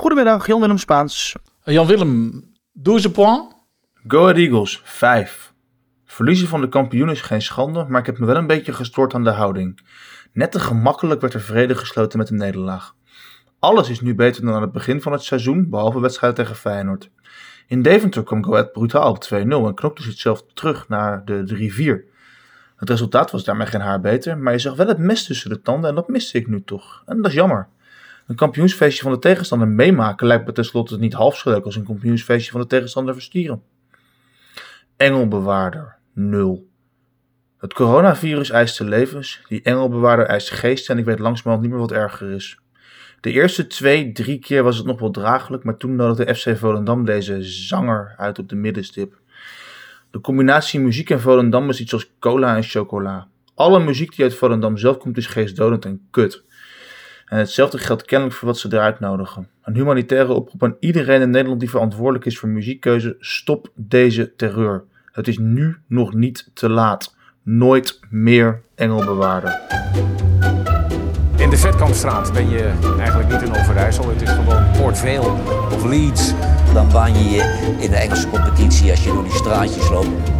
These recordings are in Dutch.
Goedemiddag, Jan-Willem Spaans. Jan-Willem, 12 point. Go Ahead Eagles, 5. Verliezen van de kampioen is geen schande, maar ik heb me wel een beetje gestoord aan de houding. Net te gemakkelijk werd er vrede gesloten met een nederlaag. Alles is nu beter dan aan het begin van het seizoen, behalve wedstrijd tegen Feyenoord. In Deventer kwam Go Ahead brutaal op 2-0 en knopte zichzelf terug naar de 3-4. Het resultaat was daarmee geen haar beter, maar je zag wel het mes tussen de tanden en dat miste ik nu toch. En dat is jammer. Een kampioensfeestje van de tegenstander meemaken lijkt me tenslotte niet half zo leuk als een kampioensfeestje van de tegenstander verstieren. Engelbewaarder, 0. Het coronavirus eist levens, die engelbewaarder eist geest en ik weet langzamerhand niet meer wat erger is. De eerste twee, drie keer was het nog wel draaglijk, maar toen nodigde FC Volendam deze zanger uit op de middenstip. De combinatie muziek en Volendam is iets als cola en chocola. Alle muziek die uit Volendam zelf komt is geestdodend en kut. En hetzelfde geldt kennelijk voor wat ze eruit nodigen. Een humanitaire oproep aan iedereen in Nederland die verantwoordelijk is voor muziekkeuze: stop deze terreur. Het is nu nog niet te laat. Nooit meer engelbewaarder. In de Vetkampstraat ben je eigenlijk niet in Overijssel. Het is gewoon Port Vale of Leeds. Dan baan je je in de Engelse competitie als je door die straatjes loopt.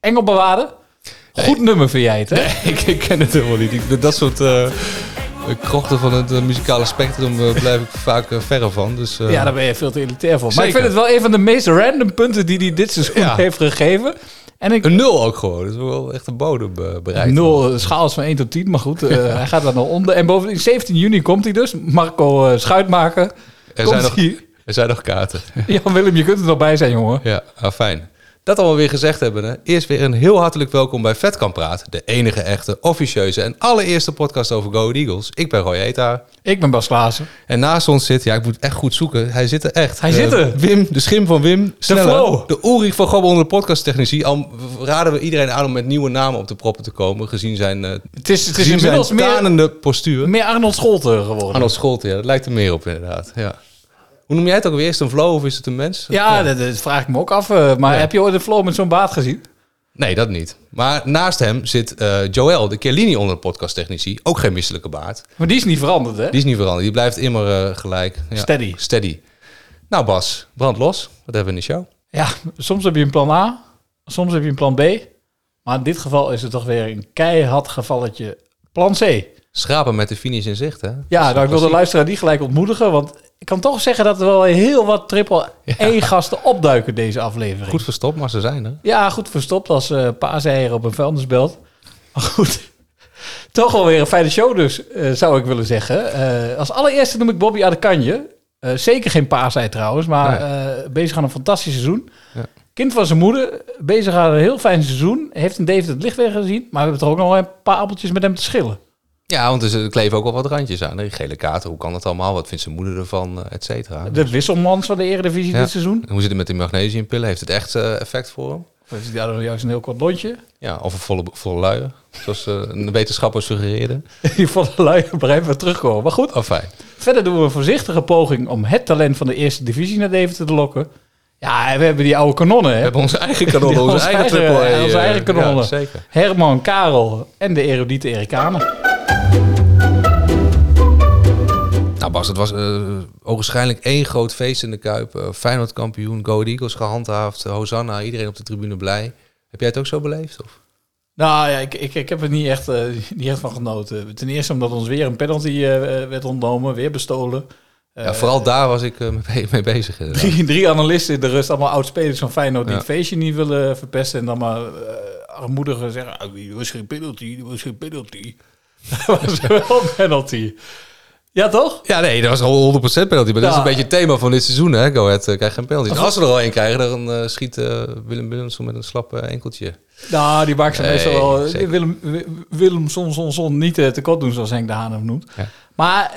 Engelbewaarder. Goed nummer vind jij het, hè? Nee, ik, ik ken het helemaal niet. Ik, dat soort eh, krochten van het eh, muzikale spectrum blijf ik vaak verre van. Dus, Ja, daar ben je veel te elitair voor. Maar ik vind het wel een van de meest random punten die hij dit seizoen Ja. heeft gegeven. En ik, Een nul ook gewoon. Dat is wel echt een bodem bereikt. Nul, schaal is van 1 tot 10, maar goed, hij gaat daar nog onder. En bovendien, 17 juni komt hij dus. Marco Schuitmaker. Er komt zijn, nog, er zijn nog kaarten. Jan Willem, je kunt er nog bij zijn, jongen. Ja, ah, fijn. Dat allemaal weer gezegd hebben. Hè. Eerst weer een heel hartelijk welkom bij Vet kan praten. De enige echte, officieuze en allereerste podcast over Go Eagles. Ik ben Roy Eta. Ik ben Bas Klaassen. En naast ons zit, ja, ik moet echt goed zoeken. Hij zit er echt. Hij Eh, zit er. Wim, de schim van Wim. Sneller. flow. De Ulrich van Gobbe onder de podcasttechnici. Al raden we iedereen aan om met nieuwe namen op de proppen te komen. Gezien zijn, eh Het is, het is inmiddels meer, postuur. meer Arnold Scholten geworden. Arnold Scholte, ja, dat lijkt er meer op inderdaad. Ja. Hoe noem jij het ook weer? Is het een flow of is het een mens? Ja, Dat, dat vraag ik me ook af. eh, maar heb je ooit een flow met zo'n baard gezien? Nee, dat niet. Maar naast hem zit eh, Joël, de Chiellini onder de podcasttechnici. Ook geen misselijke baard. Maar die is niet veranderd, hè? Die is niet veranderd. Die blijft immer eh, gelijk. Ja. Steady. Steady. Nou Bas, brand los. Wat hebben we in de show? Ja, soms heb je een plan A, soms heb je een plan B. Maar in dit geval is het toch weer een keihard gevalletje plan C. Schrapen met de finish in zicht, hè? Ja, nou, ik wil de luisteraar die gelijk ontmoedigen. Want ik kan toch zeggen dat er wel heel wat triple E-gasten opduiken deze aflevering. Goed verstopt, maar ze zijn er. Ja, goed verstopt als eh paaseieren op een vuilnisbelt. Maar goed, toch wel weer een fijne show dus, eh, zou ik willen zeggen. Eh, als allereerste noem ik Bobby Adekanje. Eh zeker geen paasei trouwens, maar bezig aan een fantastisch seizoen. Ja. Kind van zijn moeder, bezig aan een heel fijn seizoen. Heeft in David het licht weer gezien, maar we hebben toch ook nog een paar appeltjes met hem te schillen. Ja, want er kleven ook wel wat randjes aan. Die gele kaarten, hoe kan dat allemaal? Wat vindt zijn moeder ervan, eh, et cetera. De wisselmans van de Eredivisie Ja. dit seizoen. En Hoe zit het met die magnesiumpillen? Heeft het echt eh, effect voor hem? Of heeft hij daar juist een heel kort lontje? Ja, of een volle, volle luier, zoals eh, een wetenschapper suggereerde. Die volle lui blijven we terugkomen. Maar goed, Oh, fijn. Verder doen we een voorzichtige poging om het talent van de eerste divisie naar Deventer te lokken. Ja, we hebben die oude kanonnen, hè? We hebben onze eigen kanonnen, onze, Onze eigen eigen- triple A, onze eigen kanonnen. Ja, zeker. Herman, Karel en de erudite Erikanen. Nou Bas, het was eh ogenschijnlijk één groot feest in de Kuip. Eh, Feyenoord kampioen, Go Eagles gehandhaafd. eh, Hosanna, iedereen op de tribune blij. Heb jij het ook zo beleefd? Of? Nou ja, ik, ik, ik heb er niet echt, eh, niet echt van genoten. Ten eerste omdat ons weer een penalty werd ontnomen, weer bestolen. ja, vooral daar was ik mee, bezig. Drie, drie analisten in de rust, allemaal oud-spelers van Feyenoord die Ja. het feestje niet willen verpesten. En dan maar armoediger zeggen, ah, die was geen penalty, die was geen penalty. Dat was wel een penalty. Ja, toch? Ja, nee, dat was al 100% penalty. Maar dat is een beetje het thema van dit seizoen. Hè? Go Ahead eh, krijgt geen penalty. En als we er al één krijgen, dan eh, schiet eh, Willem Willemson met een slap enkeltje. Nou, die maakt ze Nee, meestal wel. zeker. Willem, Wi- Willem soms, soms, soms niet eh, tekort doen, zoals Henk de Haan hem noemt. Ja. Maar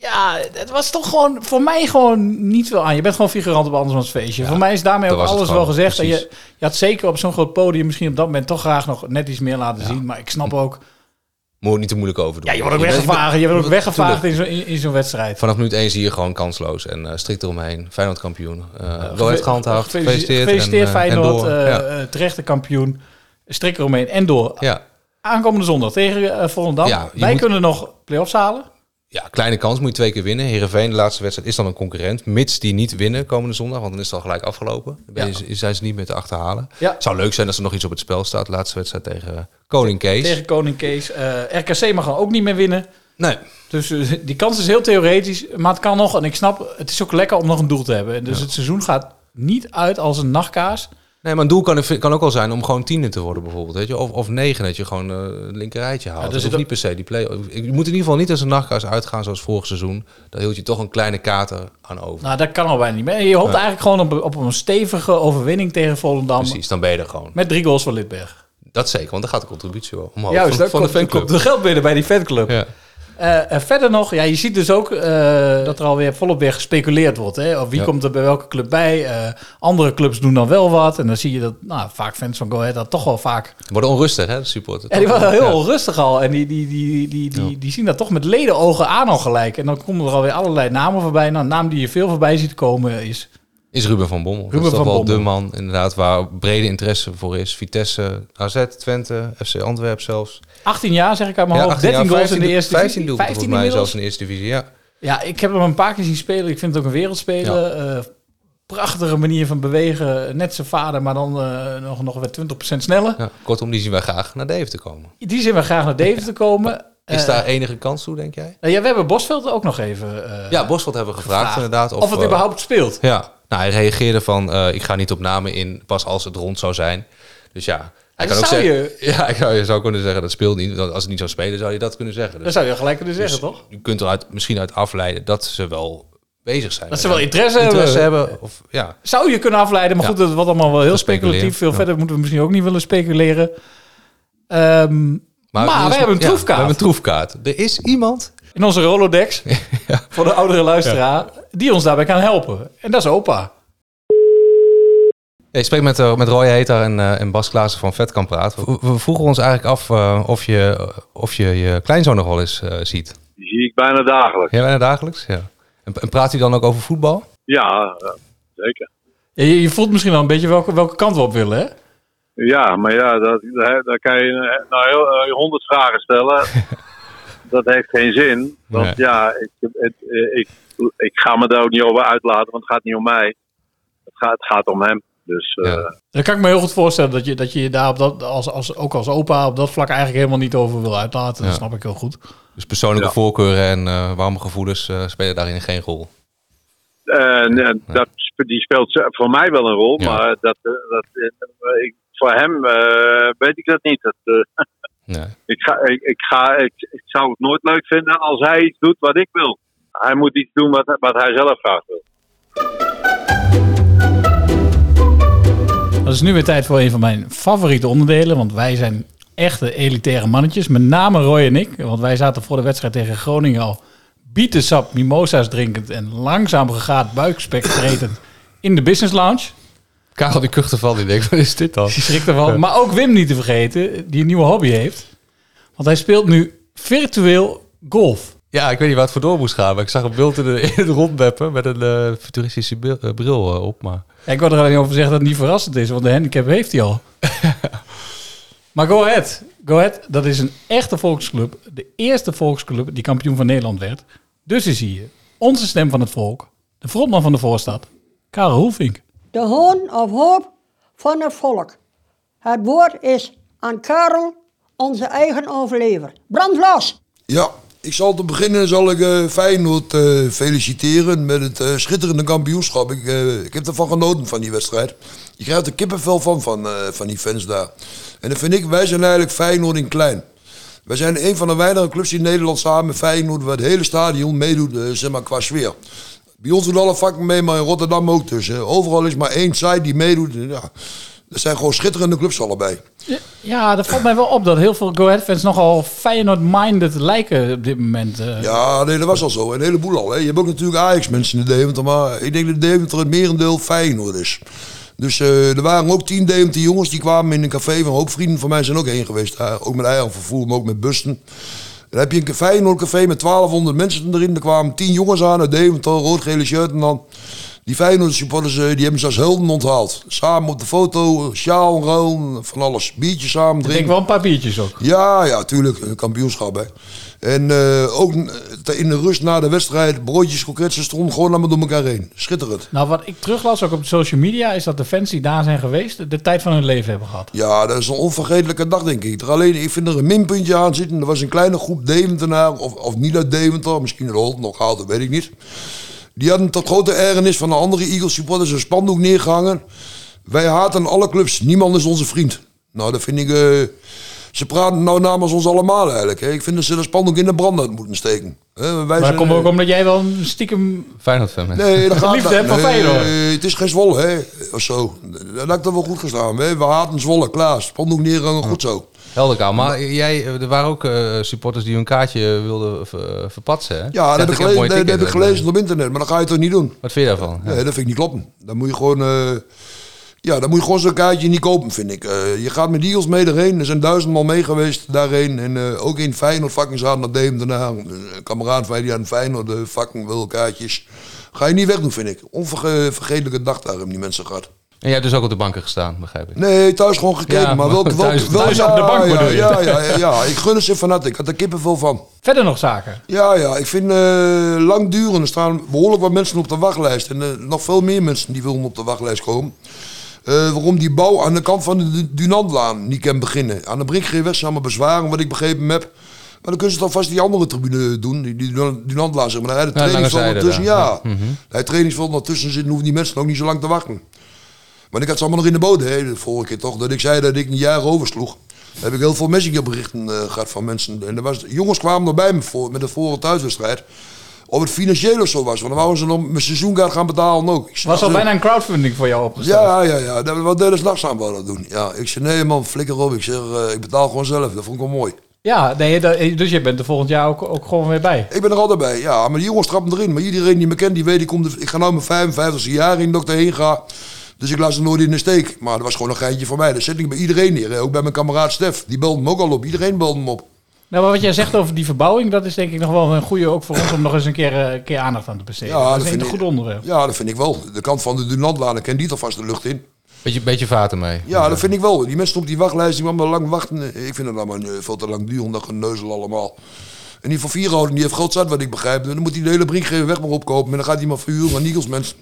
Ja, het was toch gewoon voor mij gewoon niet veel aan. Je bent gewoon figurant op andermans feestje. voor mij is daarmee ook alles wel gezegd. En je, je had zeker op zo'n groot podium misschien op dat moment toch graag nog net iets meer laten zien. Maar ik snap ook... Moet niet te moeilijk over doen. Ja, je wordt ook weggevaagd. Je wordt ook weggevaagd in zo'n in, zo'n wedstrijd. Vanaf minuut 1 zie je gewoon kansloos en eh, strikt eromheen. Feyenoord kampioen. Uh, wel het gehandhaafd. Gefeliciteerd, en, eh, Feyenoord, en door. ja. terechte kampioen. Strik eromheen en door. ja. Aankomende zondag tegen Volendam. Ja, Wij moet- kunnen nog play-offs halen. Ja, kleine kans moet je twee keer winnen. Heerenveen, de laatste wedstrijd, is dan een concurrent. Mits die niet winnen komende zondag, want dan is het al gelijk afgelopen. Dan je- zijn ze niet meer te achterhalen. Ja. Het zou leuk zijn als er nog iets op het spel staat. Laatste wedstrijd tegen eh, Koning Kees. Tegen Koning Kees. Eh, RKC mag dan ook niet meer winnen. Nee, Dus eh, die kans is heel theoretisch, maar het kan nog. En ik snap, het is ook lekker om nog een doel te hebben. Dus het seizoen gaat niet uit als een nachtkaas. Nee, maar een doel kan, kan ook wel zijn om gewoon tiende te worden bijvoorbeeld. Weet je? Of, of negen, dat je gewoon eh, een linkerrijtje haalt. Ja, dus dat niet per se die play Je moet in ieder geval niet als een nachtkaas uitgaan zoals vorig seizoen. Daar hield je toch een kleine kater aan over. Nou, dat kan al bijna niet meer. Je hoopt Ja. eigenlijk gewoon op, op een stevige overwinning tegen Volendam. Precies, dan ben je er gewoon. Met drie goals van Lidberg. Dat zeker, want dan gaat de contributie wel omhoog. Juist, van, van komt, de fanclub. komt er geld binnen bij die fanclub. Ja. En verder nog, ja, je ziet dus ook eh, dat er alweer volop weer gespeculeerd wordt. Hè? Of wie Ja. komt er bij welke club bij? Andere clubs doen dan wel wat. En dan zie je dat nou, vaak fans van Go Ahead dat toch wel vaak... Worden onrustig, hè, de supporter. Ja, die waren heel Ja. onrustig al. En die, die, die, die, die, die zien dat toch met ledenogen aan al gelijk. En dan komen er alweer allerlei namen voorbij. Nou, een naam die je veel voorbij ziet komen is... Is Ruben van Bommel. Ruben dat is van wel Bommel. de man inderdaad waar brede interesse voor is. Vitesse, AZ, Twente, FC Antwerp zelfs. 18 jaar, zeg ik uit mijn Ja, hoofd. 18 13 jaar, goals in de 15 eerste 15 divisie. doelpunten volgens mij zelfs in de eerste divisie, ja. Ja, ik heb hem een paar keer zien spelen. Ik vind het ook een wereldspeler. Eh, prachtige manier van bewegen. Net zijn vader, maar dan eh, nog, nog weer 20% sneller. ja. Kortom, die zien wij graag naar Deventer komen. Die zien we graag naar Deventer komen. Is Eh, daar enige kans toe, denk jij? nou ja, we hebben Bosveld ook nog even... Ja, Bosveld hebben we gevraagd, gevraagd. inderdaad. of, het eh, überhaupt speelt. Ja, nou, hij reageerde van, eh, ik ga niet op namen in, pas als het rond zou zijn. Dus ja, hij dat kan ook zou zeggen... je- Ja, ik zou, je zou kunnen zeggen, dat speelt niet. Als het niet zou spelen, zou je dat kunnen zeggen. Dus, Dat zou je gelijk kunnen zeggen, dus toch? Je kunt eruit misschien uit afleiden dat ze wel bezig zijn. Dat ze wel interesse, interesse hebben. hebben. Of, ja. Zou je kunnen afleiden, maar Ja. goed, het wordt allemaal wel heel speculatief. Veel ja. verder moeten we misschien ook niet willen speculeren. Ehm, maar we is- hebben een troefkaart. we hebben een troefkaart. Er is iemand... in onze Rolodex, voor de oudere luisteraar, die ons daarbij kan helpen. En dat is opa. Ja, ik spreek met, eh, met Roy Heter en, eh, en Bas Klaassen van Vet kan praten. We, we vroegen ons eigenlijk af eh, of, je, of je je kleinzoon nog wel eens eh, ziet. Die zie ik bijna dagelijks. Ja, bijna dagelijks? Ja. En, en praat hij dan ook over voetbal? Ja, zeker. Ja, je, je voelt misschien wel een beetje welke, welke kant we op willen, hè? Ja, maar ja, dat, daar, daar kan je nou heel honderd vragen stellen. dat heeft geen zin. Want Nee. ja, ik, het, eh, ik, ik ga me daar ook niet over uitlaten, want het gaat niet om mij. Het gaat, het gaat om hem. Dus eh, Ja. Dan kan ik me heel goed voorstellen dat je dat je je daar op dat, als, als, ook als opa op dat vlak eigenlijk helemaal niet over wil uitlaten. Dat snap ik heel goed. Dus persoonlijke Ja. voorkeuren en eh, warme gevoelens eh, spelen daarin geen rol. eh, nee, dat, die speelt voor mij wel een rol, Ja. maar dat, eh, dat, eh, ik, voor hem eh, weet ik dat niet. Dat, eh, Nee. ik, ga, ik, ik, ga, ik, ik zou het nooit leuk vinden als hij iets doet wat ik wil. Hij moet iets doen wat, wat hij zelf graag wil. Dat is nu weer tijd voor een van mijn favoriete onderdelen. Want wij zijn echte elitaire mannetjes. Met name Roy en ik. Want wij zaten voor de wedstrijd tegen Groningen al bietensap, mimosa's drinkend en langzaam gegaat buikspek vretend in de business lounge. Karel die kucht ervan, die denkt, wat is dit dan? Die schrikt ervan. Maar ook Wim niet te vergeten, die een nieuwe hobby heeft. Want hij speelt nu virtueel golf. Ja, ik weet niet waar het voor door moest gaan. Maar ik zag een beeld in, de, in het rondbeppen met een eh, futuristische eh, bril eh, op. Maar Ja, ik wil er alleen over zeggen dat het niet verrassend is, want de handicap heeft hij al. maar Go Ahead. Go Ahead, dat is een echte volksclub. De eerste volksclub die kampioen van Nederland werd. Dus is hier onze stem van het volk. De frontman van de voorstad, Karel Hoefink. De hoon of hoop van het volk. Het woord is aan Karel, onze eigen overlever. Brand los! Ja, ik zal te beginnen zal ik eh, Feyenoord eh, feliciteren met het eh, schitterende kampioenschap. Ik, heb ervan genoten van die wedstrijd. Je krijgt er kippenvel van, van, van die fans daar. En dan vind ik, wij zijn eigenlijk Feyenoord in klein. Wij zijn een van de weinige clubs in Nederland samen met Feyenoord... waar het hele stadion meedoet, zeg maar, qua sfeer. Bij ons doen alle vakken mee, maar in Rotterdam ook dus. eh. overal is maar één site die meedoet. Ja. Dat zijn gewoon schitterende clubs allebei. Ja, dat valt mij wel op dat heel veel Go Ahead fans nogal Feyenoord-minded lijken op dit moment. eh. Ja, nee, dat was al zo. Een heleboel al. Hè. Je hebt ook natuurlijk Ajax-mensen in de Deventer, maar ik denk dat Deventer het merendeel Feyenoord is. Dus eh, er waren ook tien Deventer jongens die kwamen in een café. Van ook vrienden van mij zijn ook heen geweest. daar. ook met eigen vervoer, maar ook met bussen. Dan heb je een Feyenoord café met 1200 mensen erin. Er kwamen tien jongens aan uit Deventer, rood-gele shirt en dan... Die Feyenoord supporters, eh, die hebben ze als helden onthaald. Samen op de foto, sjaal, ruil, van alles. Biertjes samen Ik drinken. denk wel een paar biertjes ook. Ja, ja, tuurlijk. Een kampioenschap, hè. En eh, ook in de rust na de wedstrijd, broodjes, kroketsen stonden gewoon allemaal door elkaar heen. Schitterend. Nou, wat ik teruglas ook op social media, is dat de fans die daar zijn geweest, de tijd van hun leven hebben gehad. Ja, dat is een onvergetelijke dag, denk ik. Er alleen, ik vind er een minpuntje aan zitten. Er was een kleine groep Deventenaar, of, of niet uit Deventer, misschien uit Holt nog gehaald, dat weet ik niet. Die hadden tot grote ergernis van de andere Eagles supporters een spandoek neergehangen. Wij haten alle clubs, niemand is onze vriend. Nou, dat vind ik... eh, ze praten nou namens ons allemaal eigenlijk. Hè. Ik vind dat ze dat spandoek in de brand uit moeten steken. Hè, wij Maar dat komt eh, ook omdat jij wel een stiekem... Feyenoord-fan bent. Nee, dat gaat Liefde van nee, Feyenoord. Helder, Kaal. Maar jij, er waren ook eh, supporters die hun kaartje wilden ver- verpatsen, hè? Ja, dat heb ik, gelezen, mooi dat, dat heb ticket. ik gelezen op internet, maar dat ga je toch niet doen? Wat vind je daarvan? Ja. Nee, dat vind ik niet kloppen. Dan moet je gewoon... eh, ja, dan moet je gewoon zo'n kaartje niet kopen, vind ik. Eh, je gaat met die Eagles mee erheen. Er zijn duizendmal mee geweest daarheen. En eh, ook in Feyenoord fucking zaten naar Deventer. daarna. Een kameraad van die aan Feyenoord de fucking wil kaartjes. Ga je niet wegdoen, vind ik. Onvergetelijke dag daar hebben die mensen gehad. En jij hebt dus ook op de banken gestaan, begrijp ik. Nee, thuis gewoon gekeken. Ja, maar welke, welke, thuis- thuis op de bank ja, bedoel je? Ja, ja, ja, ja, ik gun het ze van harte. Ik had er kippenvel van. Verder nog zaken. Ja, ja, ik vind eh lang duren. Er staan behoorlijk wat mensen op de wachtlijst. En eh, nog veel meer mensen die willen op de wachtlijst komen. Eh, waarom die bouw aan de kant van de Du- Dunantlaan niet kan beginnen. Aan de Brinkgeeweg zijn allemaal bezwaren, wat ik begrepen heb. Maar dan kunnen ze toch vast die andere tribune doen. Die, die Dunantlaan, zeg maar. Daar het trainingsveld ertussen. Ja. Mhm. daar het trainingsveld ertussen zitten, hoeven die mensen ook niet zo lang te wachten. Maar ik had ze allemaal nog in de bodem, hè, de vorige keer toch. Dat ik zei dat ik een jaar oversloeg. Daar heb ik heel veel messengerberichten eh gehad van mensen. En er was, jongens kwamen er bij me voor, met de vorige thuiswedstrijd. Of het financieel of zo was. Want dan wouden ze nog mijn seizoenkaart gaan betalen ook. Ik Was al bijna een crowdfunding voor jou opgesteld. Ja, ja, ja. Dat, wat deden ze nachts aan doen. Ja, ik zei, nee man, flikker op. Ik zeg, eh, ik betaal gewoon zelf. Dat vond ik wel mooi. Ja, nee, dat- dus je bent er volgend jaar ook, ook gewoon weer bij. Ik ben er altijd bij. Ja, maar die jongens trappen erin. Maar iedereen die me kent, die weet, ik, kom ik ga nou mijn 55 jaar in dat ik erheen ga. Dus ik laat ze nooit in de steek. Maar dat was gewoon een geintje voor mij. Dat zet ik bij iedereen neer. hè. Ook bij mijn kameraad Stef. Die belde me ook al op. Iedereen belde me op. Nou, maar wat jij zegt over die verbouwing, dat is denk ik nog wel een goede ook voor ons om nog eens een keer, eh, een keer aandacht aan te besteden. Ja, dat vind een ik- goed onderwerp. Ja, dat vind ik wel. De kant van de Dunantlaan, ik ken die toch vast de lucht in. Beetje, beetje vaten mee. Ja, dat vind ik wel. Die mensen op die wachtlijst, die allemaal lang wachten. Ik vind het allemaal eh, veel te lang duren, dat geneuzel allemaal. En die van Vierhouden, die heeft groot zat, wat ik begrijp. Dan moet hij de hele brinkgever weg maar opkopen. En dan gaat hij maar verhuren aan Eagles mensen.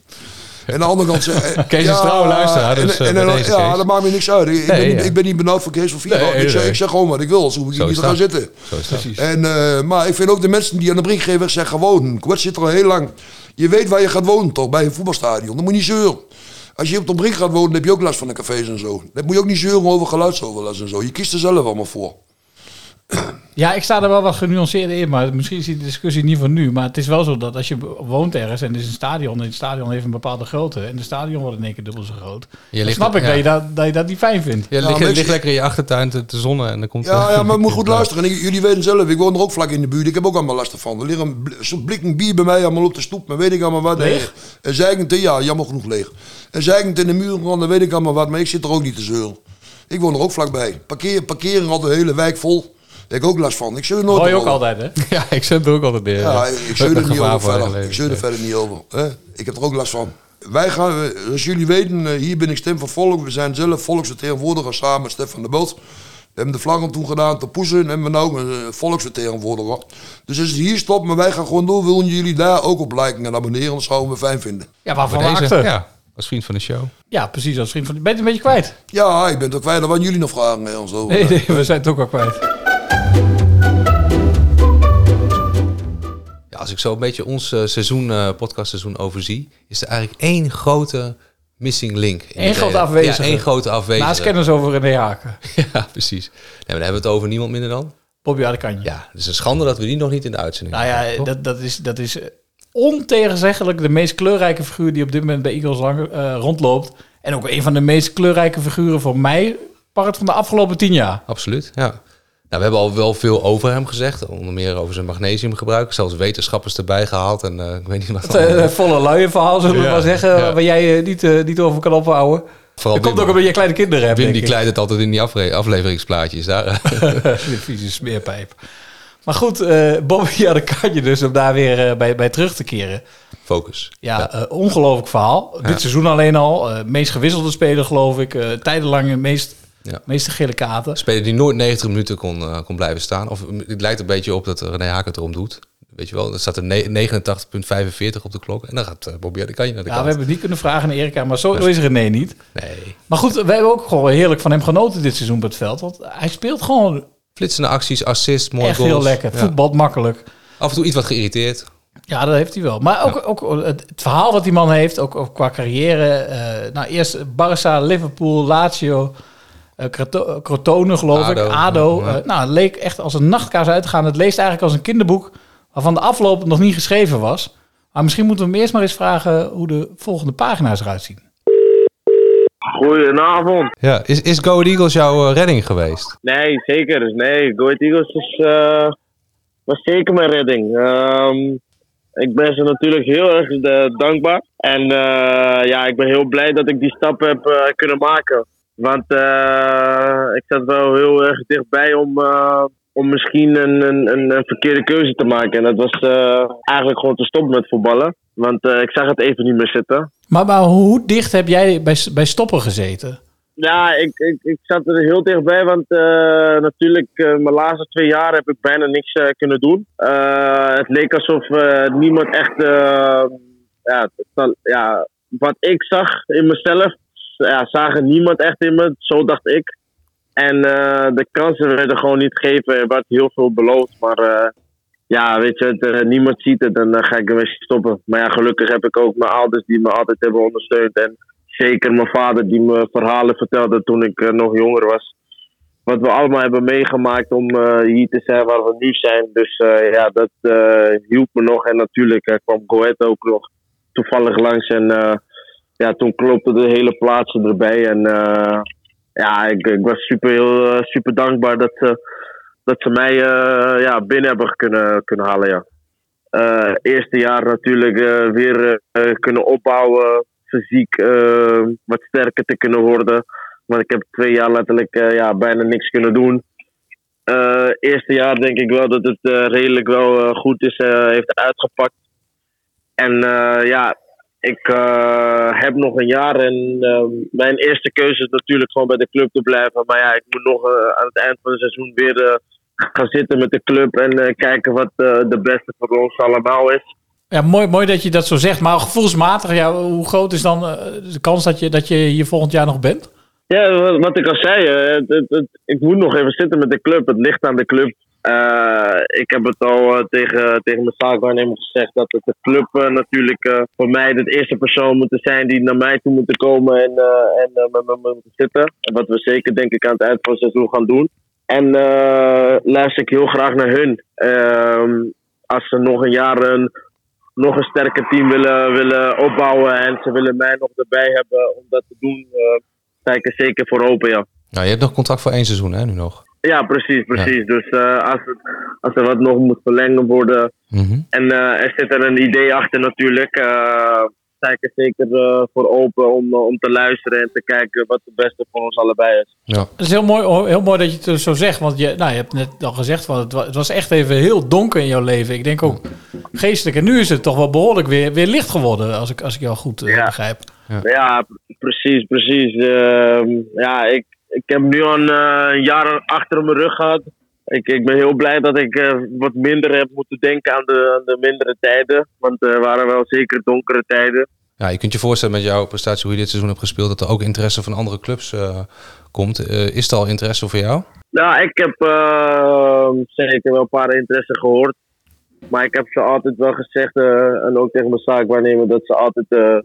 En aan de andere kant... eh, Kees is trouwe luisteraar, dus, en, eh, en, ja, dat maakt me niks uit. Ik, Nee, ben, niet, ja. ik ben niet benauwd voor Kees van Vierhouden. Nee, ik, zeg, nee. ik zeg gewoon wat ik wil, zo hoef ik Zo niet te gaan dat. zitten. Zo is dat. Precies. En, eh, maar ik vind ook de mensen die aan de brinkgever zijn gewoon. Kwart zit er al heel lang. Je weet waar je gaat wonen toch, bij een voetbalstadion. Dan moet je niet zeuren. Als je op de brink gaat wonen, dan heb je ook last van de cafés en zo. Dan moet je ook niet zeuren over geluidsoverlast en zo. Je kiest er zelf allemaal voor. Ja, ik sta er wel wat genuanceerder in, maar misschien is die discussie niet van nu. Maar het is wel zo dat als je woont ergens en er is een stadion, en het stadion heeft een bepaalde grootte, en de stadion wordt in één keer dubbel zo groot, Je dan ligt- snap ik ja. dat, je dat, dat je dat niet fijn vindt. Je Ja, ligt, lekker in je achtertuin te, te zonnen en dan komt... Ja, ja maar je moet goed luisteren. En ik- jullie weten zelf, ik woon er ook vlak in de buurt. Ik heb ook allemaal last van. Er ligt een bl- zo'n blik bier bij mij allemaal op de stoep. Maar weet ik allemaal wat. Leeg? En zeikend, ja, jammer genoeg leeg. En zeikend in de muren, dan weet ik allemaal wat. Maar ik zit er ook niet te zeuren. Ik woon er ook vlakbij. Parkeer, parkeren had de hele wijk vol. Daar heb ik ook last van. Ik zeur nooit Hoor je ook altijd, hè? Ja, ik zet er ook altijd neer. Ja, ik zeur er niet over verder. Ik zeur er verder niet over. hè. Ik heb er ook last van. Wij gaan, eh, als jullie weten, eh, hier ben ik stem van volk. We zijn zelf volksvertegenwoordiger samen met Stefan de Boot. We hebben de vlaggen toen gedaan te poezen en hebben we nou ook een eh, volksvertegenwoordiger. Dus als het hier stopt, maar wij gaan gewoon door, willen jullie daar ook op liken en abonneren, dat zouden we fijn vinden. Ja, waarvan we deze, achter. Ja. ja, als vriend van de show. precies. Als vriend van... Ben je het een beetje kwijt? Ja, ik ben het ook kwijt, dan waren jullie nog vragen hè, en zo. Nee, nee, we zijn het ook al kwijt. Als ik zo een beetje ons eh, seizoen, eh podcastseizoen overzie, is er eigenlijk één grote missing link. In Eén grote afwezige. Ja, één grote afwezige. Naast kennis over René Haken. Ja, precies. Nee, maar dan hebben we het over niemand minder dan. Bobby Adekanje. Ja, het is een schande dat we die nog niet in de uitzending Nou hebben. ja, toch? dat, dat is, dat is eh, ontegenzeggelijk de meest kleurrijke figuur die op dit moment bij Eagles lang, rondloopt. En ook een van de meest kleurrijke figuren voor mij, part van de afgelopen tien jaar. Absoluut, ja. Nou, we hebben al wel veel over hem gezegd. Onder meer over zijn magnesiumgebruik. Zelfs wetenschappers erbij gehaald. En eh, ik weet niet wat Het eh, volle luie verhaal, zullen we Ja, maar zeggen, ja. waar jij eh, niet, niet over kan ophouden. Vooral dat komt ook omdat je kleine kinderen hebt, Wim die kleidt het altijd in die afle- afleveringsplaatjes. Daar. de vieze smeerpijp. Maar goed, Bobby ja, dan kan je dus om daar weer bij, bij terug te keren. Focus. Ja, ongelooflijk verhaal. Dit seizoen alleen al. meest gewisselde speler, geloof ik. tijdenlang de meest, Ja. meeste gele kaarten. Speler die nooit 90 minuten kon, eh, kon blijven staan. Of mm, het lijkt een beetje op dat René Haak het erom doet. Weet je wel, er staat er ne- 89,45 op de klok. En dan gaat eh, Bobby de Kanje naar de Ja, kant. we hebben niet kunnen vragen aan Erika, maar zo, is René niet. Nee. Maar goed, wij hebben ook gewoon heerlijk van hem genoten dit seizoen op het veld. Want hij speelt gewoon Flitsende acties, assists, mooie echt goals. heel lekker. Ja. Voetbalt makkelijk. Af en toe iets wat geïrriteerd. Ja, dat heeft hij wel. Maar ook, ook het, verhaal wat die man heeft, ook, ook qua carrière. eh, nou, eerst Barça, Liverpool, Lazio, eh, Croto- Crotone geloof ADO, ik, ADO. ja. Eh, nou, het leek echt als een nachtkaars uit te gaan. Het leest eigenlijk als een kinderboek waarvan de afloop nog niet geschreven was. Maar misschien moeten we hem eerst maar eens vragen hoe de volgende pagina's eruit zien. Goedenavond. Ja, is, is Go Ahead Eagles jouw eh, redding geweest? Nee, zeker. Nee, Go Ahead Eagles is, eh, was zeker mijn redding. Ehm, ik ben ze natuurlijk heel erg eh, dankbaar. En eh, ja, ik ben heel blij dat ik die stap heb eh, kunnen maken. Want eh, ik zat wel heel erg dichtbij om, eh, om misschien een, een, een, verkeerde keuze te maken. En dat was eh, eigenlijk gewoon te stoppen met voetballen. Want ik zag het even niet meer zitten. Maar, maar hoe dicht heb jij bij, bij stoppen gezeten? Ja, ik, ik, ik zat er heel dichtbij, want eh, natuurlijk, eh, mijn laatste twee jaar heb ik bijna niks kunnen doen. Het leek alsof niemand echt, ja, ja, wat ik zag in mezelf, ja, zagen niemand echt in me, zo dacht ik. En eh, de kansen werden gewoon niet gegeven, er werd heel veel beloofd, maar eh, ja, weet je, het, eh, niemand ziet het dan ga ik ermee stoppen. Maar ja, gelukkig heb ik ook mijn ouders die me altijd hebben ondersteund en zeker mijn vader die me verhalen vertelde toen ik nog jonger was. Wat we allemaal hebben meegemaakt om hier te zijn waar we nu zijn. Dus ja, dat hielp me nog. En natuurlijk kwam Goed ook nog toevallig langs. En ja, toen klopte de hele plaats erbij. En eh, ja, ik, ik was super, heel, eh, super dankbaar dat ze, dat ze mij eh, ja, binnen hebben kunnen, kunnen halen. Ja. Eerste jaar natuurlijk weer kunnen opbouwen, fysiek wat sterker te kunnen worden. Want ik heb twee jaar letterlijk ja, bijna niks kunnen doen. Eerste jaar denk ik wel dat het redelijk wel goed is, heeft uitgepakt. En ja, ik eh, heb nog een jaar en eh, mijn eerste keuze is natuurlijk gewoon bij de club te blijven. Maar ja, ik moet nog eh, aan het eind van het seizoen weer eh, gaan zitten met de club en kijken wat de beste voor ons allemaal is. Ja, mooi, mooi dat je dat zo zegt. Maar gevoelsmatig, ja, hoe groot is dan de kans dat je, dat je hier volgend jaar nog bent? Ja, wat, wat ik al zei, het, het, het- ik moet nog even zitten met de club. Het ligt aan de club. Eh, ik heb het al eh, tegen, tegen mijn zaakwaarnemer gezegd dat het de club eh, natuurlijk voor mij de eerste persoon moet zijn die naar mij toe moet komen en, en met me moet zitten. En wat we zeker denk ik aan het eind van het seizoen gaan doen. En luister ik heel graag naar hun. Ehm, als ze nog een jaar een, nog een sterker team willen, willen opbouwen en ze willen mij nog erbij hebben om dat te doen, sta ik er zeker voor open. Nou, je hebt nog contract voor één seizoen, hè, nu nog. Ja, precies, precies. Dus eh, als, het, als er wat nog moet verlengen worden Mhm. en eh, er zit er een idee achter natuurlijk, eh, sta ik er zeker eh, voor open om, om te luisteren en te kijken wat het beste voor ons allebei is. Ja. Het is heel mooi, heel mooi dat je het zo zegt. Want je, nou, je hebt net al gezegd, van het, het was echt even heel donker in jouw leven. Ik denk ook geestelijk. En nu is het toch wel behoorlijk weer, weer licht geworden, als ik, als ik jou goed begrijp. Ja, p- precies, precies. Ehm, ja, ik, ik heb nu al een eh, jaar achter mijn rug gehad. Ik, ik ben heel blij dat ik eh, wat minder heb moeten denken aan de, aan de mindere tijden. Want er waren wel zeker donkere tijden. Ja, je kunt je voorstellen met jouw prestatie, hoe je dit seizoen hebt gespeeld, dat er ook interesse van andere clubs eh, komt. Is er al interesse voor jou? Nou, ik heb zeker wel een paar interesse gehoord. Maar ik heb ze altijd wel gezegd, en ook tegen mijn zaakwaarnemer, dat ze altijd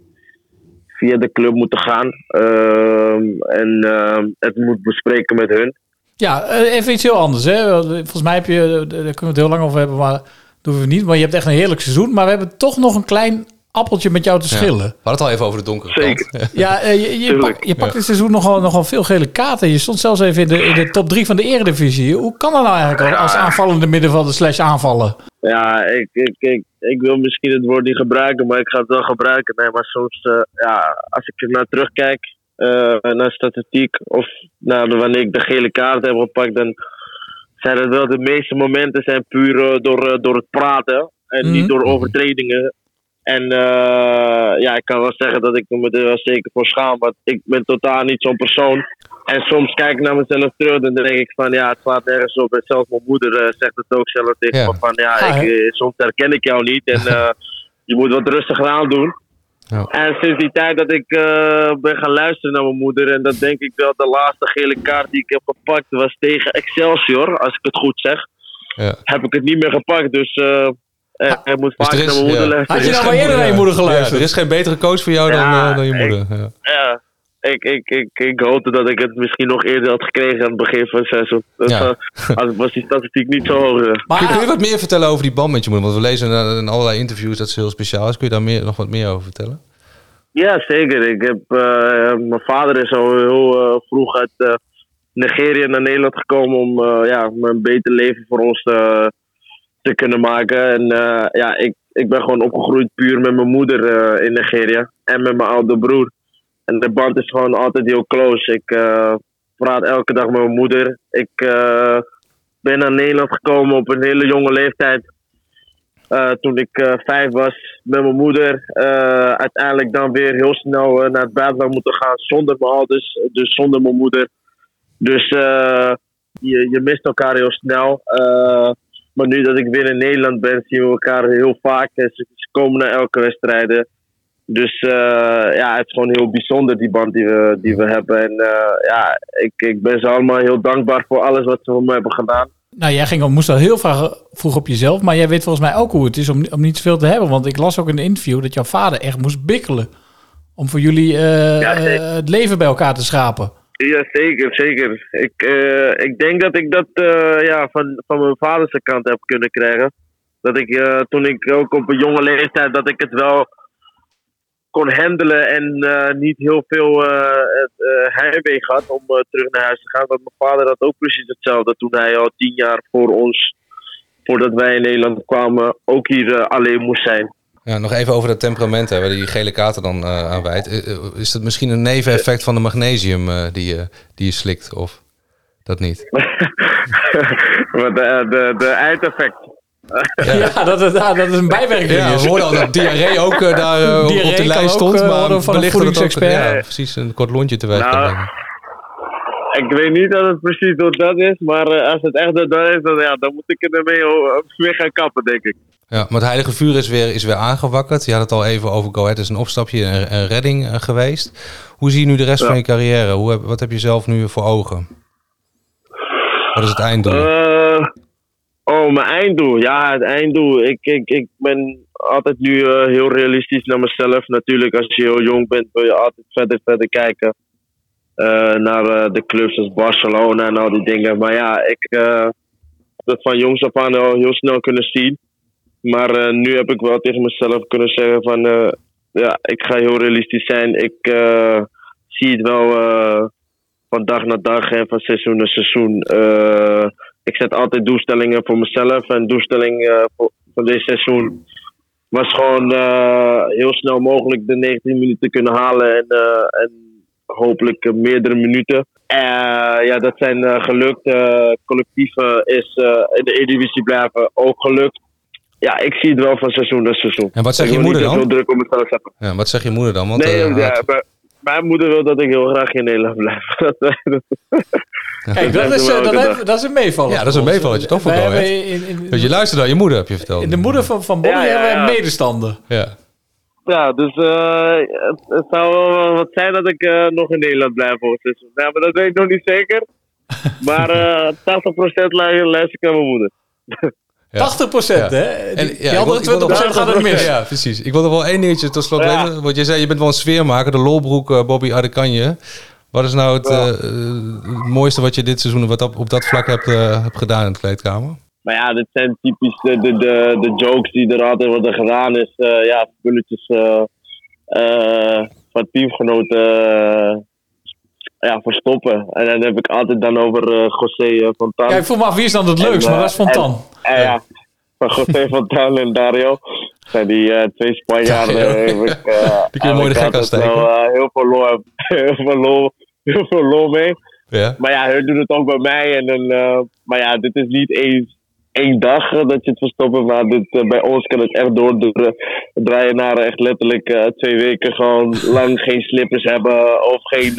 via de club moeten gaan. Ehm, en ehm, het moet bespreken met hun. Ja, eh, even iets heel anders. Hè. Volgens mij heb je, daar kunnen we het heel lang over hebben, maar doen we niet. Maar je hebt echt een heerlijk seizoen. Maar we hebben toch nog een klein appeltje met jou te Ja. schillen. We hadden het al even over de donkere Zeker. kant. Ja, eh, je, je, pak- je pakt dit seizoen nogal, nogal veel gele kaarten. Je stond zelfs even in de, in de top 3 van de eredivisie. Hoe kan dat nou eigenlijk als aanvallende middenvelder slash aanvallen? Ja, ik, ik, ik, ik wil misschien het woord niet gebruiken, maar ik ga het wel gebruiken. Nee, maar soms, eh, ja, als ik er naar terugkijk, eh, naar statistiek, of naar wanneer ik de gele kaart heb gepakt, dan zijn het wel de meeste momenten zijn puur door, door het praten en Mhm. niet door overtredingen. En eh, ja, ik kan wel zeggen dat ik me er wel zeker voor schaam, want ik ben totaal niet zo'n persoon. En soms kijk ik naar mezelf terug en dan denk ik van ja, het slaat nergens op. En zelfs mijn moeder eh, zegt het ook zelf tegen Ja. me van ja, Ah, ik, eh, soms herken ik jou niet en eh, je moet wat rustiger aan doen. Ja. En sinds die tijd dat ik eh, ben gaan luisteren naar mijn moeder, en dat denk ik wel de laatste gele kaart die ik heb gepakt was tegen Excelsior, als ik het goed zeg, Ja. heb ik het niet meer gepakt. Dus ik moet Dus vaak naar mijn moeder ja. luisteren. Had je nou maar eerder naar je moeder geluisterd? Ja, er is geen betere coach voor jou dan, eh, dan je ik- moeder. Ja. Ja, ik, ik, ik, ik hoopte dat ik het misschien nog eerder had gekregen aan het begin van het seizoen. Ja. eh, als was die statistiek niet zo hoog. eh. Maar, Kun, kun je wat meer vertellen over die band met je moeder? Want we lezen in, allerlei interviews dat ze heel speciaal is. Kun je daar meer, nog wat meer over vertellen? Ja, zeker. Ik heb, eh, mijn vader is al heel vroeg uit eh, Nigeria naar Nederland gekomen om eh, ja, om een beter leven voor ons te, te kunnen maken. En eh, ja, ik, ik ben gewoon opgegroeid puur met mijn moeder eh, in Nigeria en met mijn oude broer. En de band is gewoon altijd heel close. Ik eh, praat elke dag met mijn moeder. Ik ben naar Nederland gekomen op een hele jonge leeftijd. Toen ik vijf was met mijn moeder. Uiteindelijk dan weer heel snel naar het buitenland moeten gaan zonder mijn ouders, dus zonder mijn moeder. Dus je, je mist elkaar heel snel. Maar nu dat ik weer in Nederland ben, zien we elkaar heel vaak. En ze, ze komen naar elke wedstrijd. Dus eh, ja, het is gewoon heel bijzonder die band die we, die we hebben. En eh, ja, ik, ik ben ze allemaal heel dankbaar voor alles wat ze voor me hebben gedaan. Nou, jij ging, moest al heel vraag, vroeg op jezelf, maar jij weet volgens mij ook hoe het is om, om niet zoveel te hebben. Want ik las ook in een interview dat jouw vader echt moest bikkelen om voor jullie Ja, eh, het leven bij elkaar te schapen. Ja, zeker, zeker. Ik, eh, ik denk dat ik dat eh, ja, van, van mijn vaders kant heb kunnen krijgen. Dat ik eh, toen ik ook op een jonge leeftijd, dat ik het wel kon handelen en niet heel veel het, heimwee had om terug naar huis te gaan. Want mijn vader had ook precies hetzelfde toen hij al tien jaar voor ons, voordat wij in Nederland kwamen, ook hier alleen moest zijn. Ja, nog even over dat temperament, hè, waar die gele kaarten dan eh aan wijdt. Eh, eh, Is dat misschien een neveneffect van de magnesium eh, die, je, die je slikt? Of dat niet? maar de, de, de eindeffect. Ja, dat, is- ja, dat is een bijwerking. Ja, we hoorden al dat diarree ook daar op- de lijst ook, stond. maar worden van een wellicht dat het ook-. Ja, precies, een kort lontje teweeg kan Nou, brengen. Ik weet niet dat het precies door dat is, maar eh, als het echt door dat is, dan, ja, dan moet ik ermee weer gaan kappen, denk ik. Ja, maar het heilige vuur is weer, is weer aangewakkerd. Je had het al even over Go Ahead. is een opstapje, een, een redding eh, geweest. Hoe zie je nu de rest Ja. van je carrière? Hoe heb, wat heb je zelf nu voor ogen? Wat is het einddoel? Eh, oh, mijn einddoel. Ja, het einddoel. Ik, ik, ik ben altijd nu heel realistisch naar mezelf. Natuurlijk, als je heel jong bent, wil je altijd verder, verder kijken. Eh, naar eh, de clubs als Barcelona en al die dingen. Maar ja, ik eh, heb dat van jongs af aan al heel snel kunnen zien. Maar eh, nu heb ik wel tegen mezelf kunnen zeggen van... eh, ja, ik ga heel realistisch zijn. Ik eh, zie het wel eh, van dag naar dag en van seizoen naar seizoen. Eh, ik zet altijd doelstellingen voor mezelf. En doelstelling eh, voor, van dit seizoen was gewoon eh, heel snel mogelijk de 19 minuten kunnen halen. En, eh, en hopelijk eh, meerdere minuten. Eh, ja, dat zijn eh, gelukt. Collectief eh, is eh, in de Eredivisie blijven ook gelukt. Ja, ik zie het wel van seizoen naar seizoen. En wat zegt Ik je moeder te dan? druk op mezelf zetten. Ja, wat zegt je moeder dan? Want, nee, ja, het- maar mijn moeder wil dat ik heel graag in Nederland blijf. Kijk, dat is, dat, heeft- dat is een meevaller. ja, dat is een meevalletje, toch? Voor in, in, je luistert naar je moeder, heb je verteld. in de moeder van, van Ja, ja, hebben wij medestander. Ja. Ja, dus eh, het, het zou wel wat zijn dat ik eh, nog in Nederland blijf voor het seizoen. Ja, maar dat weet ik nog niet zeker. Maar eh 80% lu- luister ik naar mijn moeder. 80 procent, Ja. hè? En, ja, die andere ik wil 20 nog- procent gaat het mis. Ja, precies. Ik wil nog wel één dingetje tot slot Ja. weten. Want je zei, je bent wel een sfeermaker, de lolbroek eh, Bobby Adekanje. Wat is nou het, eh, eh, het mooiste wat je dit seizoen wat op, op dat vlak hebt, eh, hebt gedaan in de kleedkamer? Maar ja, dit zijn typisch de, de, de, de jokes die er altijd worden gedaan. Is eh, ja, spulletjes eh, eh, van teamgenoten ja, verstoppen. En dan heb ik altijd dan over José Fontan. Ja, ik vroeg me af, wie is dan het leukst? En, Maar dat is Fontan. En, en ja, van José Fontan en Dario. Zijn die twee Spanjaarden. Heb ik, Die kun je mooi de gek aansteken. heel veel lol, heel veel lol, heel veel lol mee. Ja. Maar ja, hun doen het ook bij mij. En dan, maar ja, dit is niet eens één dag eh, dat je het verstoppen. Maar dit, eh, bij ons kan het echt doordraaien draaien naar echt letterlijk eh, twee weken gewoon lang geen slippers hebben. Of geen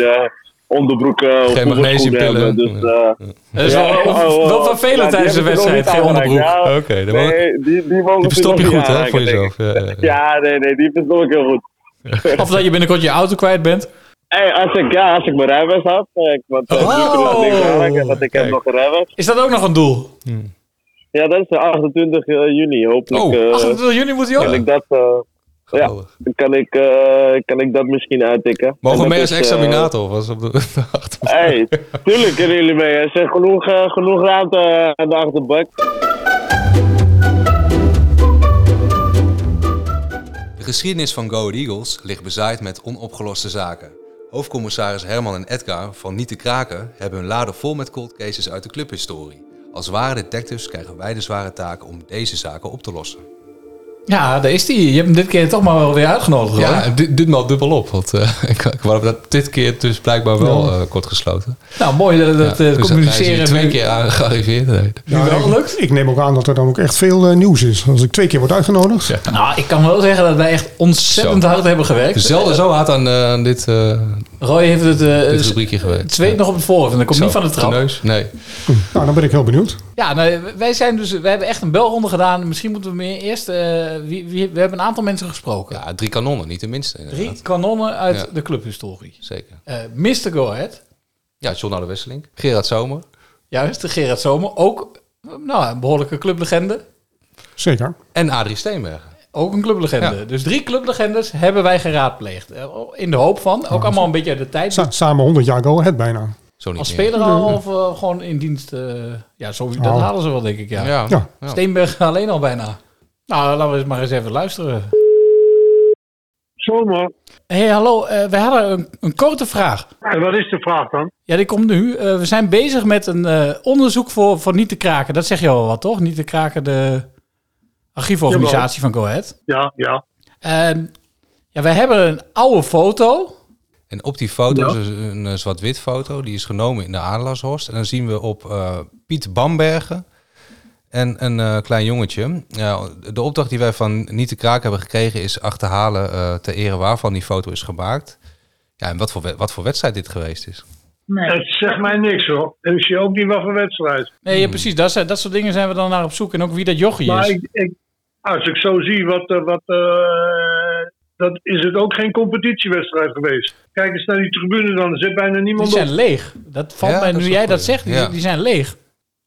onderbroeken of Geen magnesiumpillen. Dus, eh, Dat is wel- oh, wel oh, vervelend ja, die tijdens de wedstrijd, geen onderbroek. Ja, Oké, nee, die, die Die verstop je goed, hè, voor jezelf. ik. Ja, ja, ja. Ja, nee, nee, die verstop ik heel goed. Of dat je binnenkort je auto kwijt bent. Hey, als, ik, ja, als ik mijn rijbewijs had, ik, want uh, Oh. want ik heb nog een rijbewijs. Is dat ook nog een doel? Ja, dat is de 28 juni. Hopelijk Oh, eh, 28 juni moet hij ook? kan ik dat, eh, ja, dan kan ik, eh, kan ik dat misschien uittikken. Mogen mee als is, eh, examinator? Was op de, achter- Hey, tuurlijk kunnen jullie mee. Er is genoeg, eh, genoeg ruimte aan de achterbak. De geschiedenis van Go Eagles ligt bezaaid met onopgeloste zaken. Hoofdcommissaris Herman en Edgar van Niet te Kraken hebben hun laden vol met cold cases uit de clubhistorie. Als ware detectives krijgen wij de zware taak om deze zaken op te lossen. Ja, daar is hij. Je hebt hem dit keer toch maar wel weer uitgenodigd. hoor. Ja, dit, ditmaal dubbel op. Want eh, ik, ik wou dat dit keer dus blijkbaar wel Ja. eh, kort gesloten. Nou, mooi dat, dat Ja, eh, dus communiceren. twee nu- keer aan gearriveerd. Nee. Ja, ik, ik neem ook aan dat er dan ook echt veel nieuws is. Als ik twee keer word uitgenodigd. Nou, ik kan wel zeggen dat wij echt ontzettend Zo. hard hebben gewerkt. Zelden zo hard aan, aan dit, eh Roy heeft het, eh, dit rubriekje gewerkt. het zweet nog op het voorhoofd en dat komt Zo, niet van de trap. neus? Nee. Nou, dan ben ik heel benieuwd. Ja, nou, wij zijn dus, wij hebben echt een belronde gedaan. Misschien moeten we meer eerst, eh, wie, wie, we hebben een aantal mensen gesproken. Ja, drie kanonnen, niet de minste. inderdaad. Drie kanonnen uit Ja. de clubhistorie. Zeker. Eh Mr. Go Ahead, Ja, John Oude Wesseling. Gerard Zomer. juist, de Gerard Zomer, ook eh, nou, een behoorlijke clublegende. Zeker. En Adrie Steenbergen. Ook een clublegende. Ja. Dus drie clublegendes hebben wij geraadpleegd. Eh, In de hoop van, ook allemaal een beetje uit de tijd. Sa- samen 100 jaar Go Ahead bijna. Zo niet Als meer. speler al of eh, gewoon in dienst? eh, ja, zo, dat Oh. halen ze wel, denk ik. Ja. Ja. Ja. Ja. Steenberg alleen al bijna. Nou, laten we eens maar eens even luisteren. Zomaar. hey, hallo. eh we hadden een, een korte vraag. En wat is de vraag dan? Ja, die komt nu. Eh, we zijn bezig met een eh, onderzoek voor, voor Niet te Kraken. Dat zeg je al wat, toch? Niet te Kraken, de archieforganisatie van Go Ahead. Ja, ja. En ja, wij hebben een oude foto. En op die foto Ja. is dus een zwart-wit foto. Die is genomen in de Adelaarshorst. En dan zien we op eh, Piet Bambergen en een eh, klein jongetje. Ja, de opdracht die wij van Niet te Kraken hebben gekregen is achterhalen eh ter ere waarvan die foto is gemaakt. Ja, en wat voor, wat voor wedstrijd dit geweest is. Het zegt mij niks hoor. En ik zie ook niet wat voor wedstrijd. Nee, ja, precies. Dat, zijn- dat soort dingen zijn we dan naar op zoek. En ook wie dat jochie Maar is. ik, ik, als ik zo zie, wat, eh, wat, eh, dat is het ook geen competitiewedstrijd geweest. Kijk eens naar die tribune dan. Er zit bijna Die niemand zijn op. leeg. Dat valt Ja, mij, dat nu jij dat zegt, die, Ja. die zijn leeg.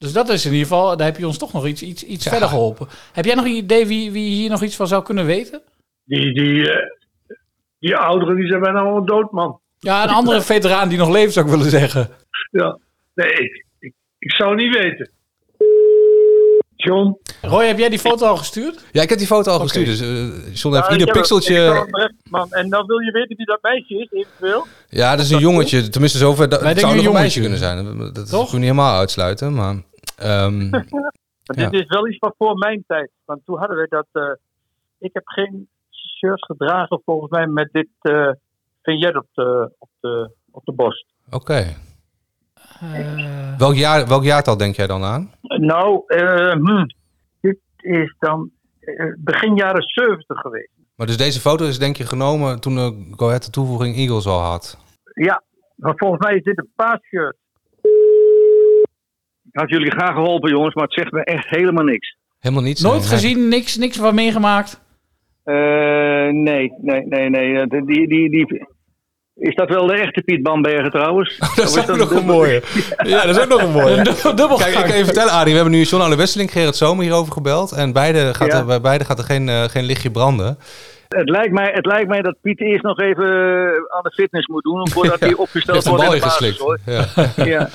Dus dat is in ieder geval, daar heb je ons toch nog iets, iets, iets Ja. verder geholpen. Heb jij nog een idee wie, wie hier nog iets van zou kunnen weten? Die, die, eh, die ouderen die zijn bijna allemaal dood, man. Ja, een andere veteraan die nog leeft, zou ik willen zeggen. Ja. Nee, ik, ik, ik zou niet weten. John? Roy, heb jij die foto al gestuurd? Ja, ik heb die foto al gestuurd. Dus eh, John heeft Ja, ieder pixeltje... hem man, en dan wil je weten wie dat meisje is, eventueel? Ja, dat is een jongetje. Tenminste, zover. Dat zou nog een meisje kunnen jongetje. zijn. Dat, dat kun je niet helemaal uitsluiten. Maar, ehm, Maar Ja. Dit is wel iets van voor mijn tijd. Want toen hadden we dat. eh, ik heb geen shirts gedragen volgens mij met dit eh vignet op de, op de, op de borst. Oké. Welk, jaar, welk jaartal denk jij dan aan? Nou, eh, hm, dit is dan eh, begin jaren 70 geweest. Maar dus deze foto is denk je genomen toen de Go Ahead de toevoeging Eagles al had. Ja, maar volgens mij is dit een paasshirt. Ik had jullie graag geholpen, jongens, maar het zegt me echt helemaal niks. Helemaal niets. Nooit Nee. gezien, niks, niks van meegemaakt. Eh, nee, nee, nee, nee. eh, Die, die, die, is dat wel de echte Piet Bambergen trouwens? Dat is ook nog een mooie. Ja, dat is ook nog een mooie. Dubbel- Kijk, ik kan je vertellen, Arie. We hebben nu John Oude Wesseling, Gerrit Zomer hierover gebeld. En beide gaat Ja. er, bij beide gaat er geen, eh, geen lichtje branden. Het lijkt, mij, het lijkt mij dat Piet eerst nog even eh, aan de fitness moet doen voordat Ja. hij opgesteld een wordt. in de basis, hoor. Ja. Ja.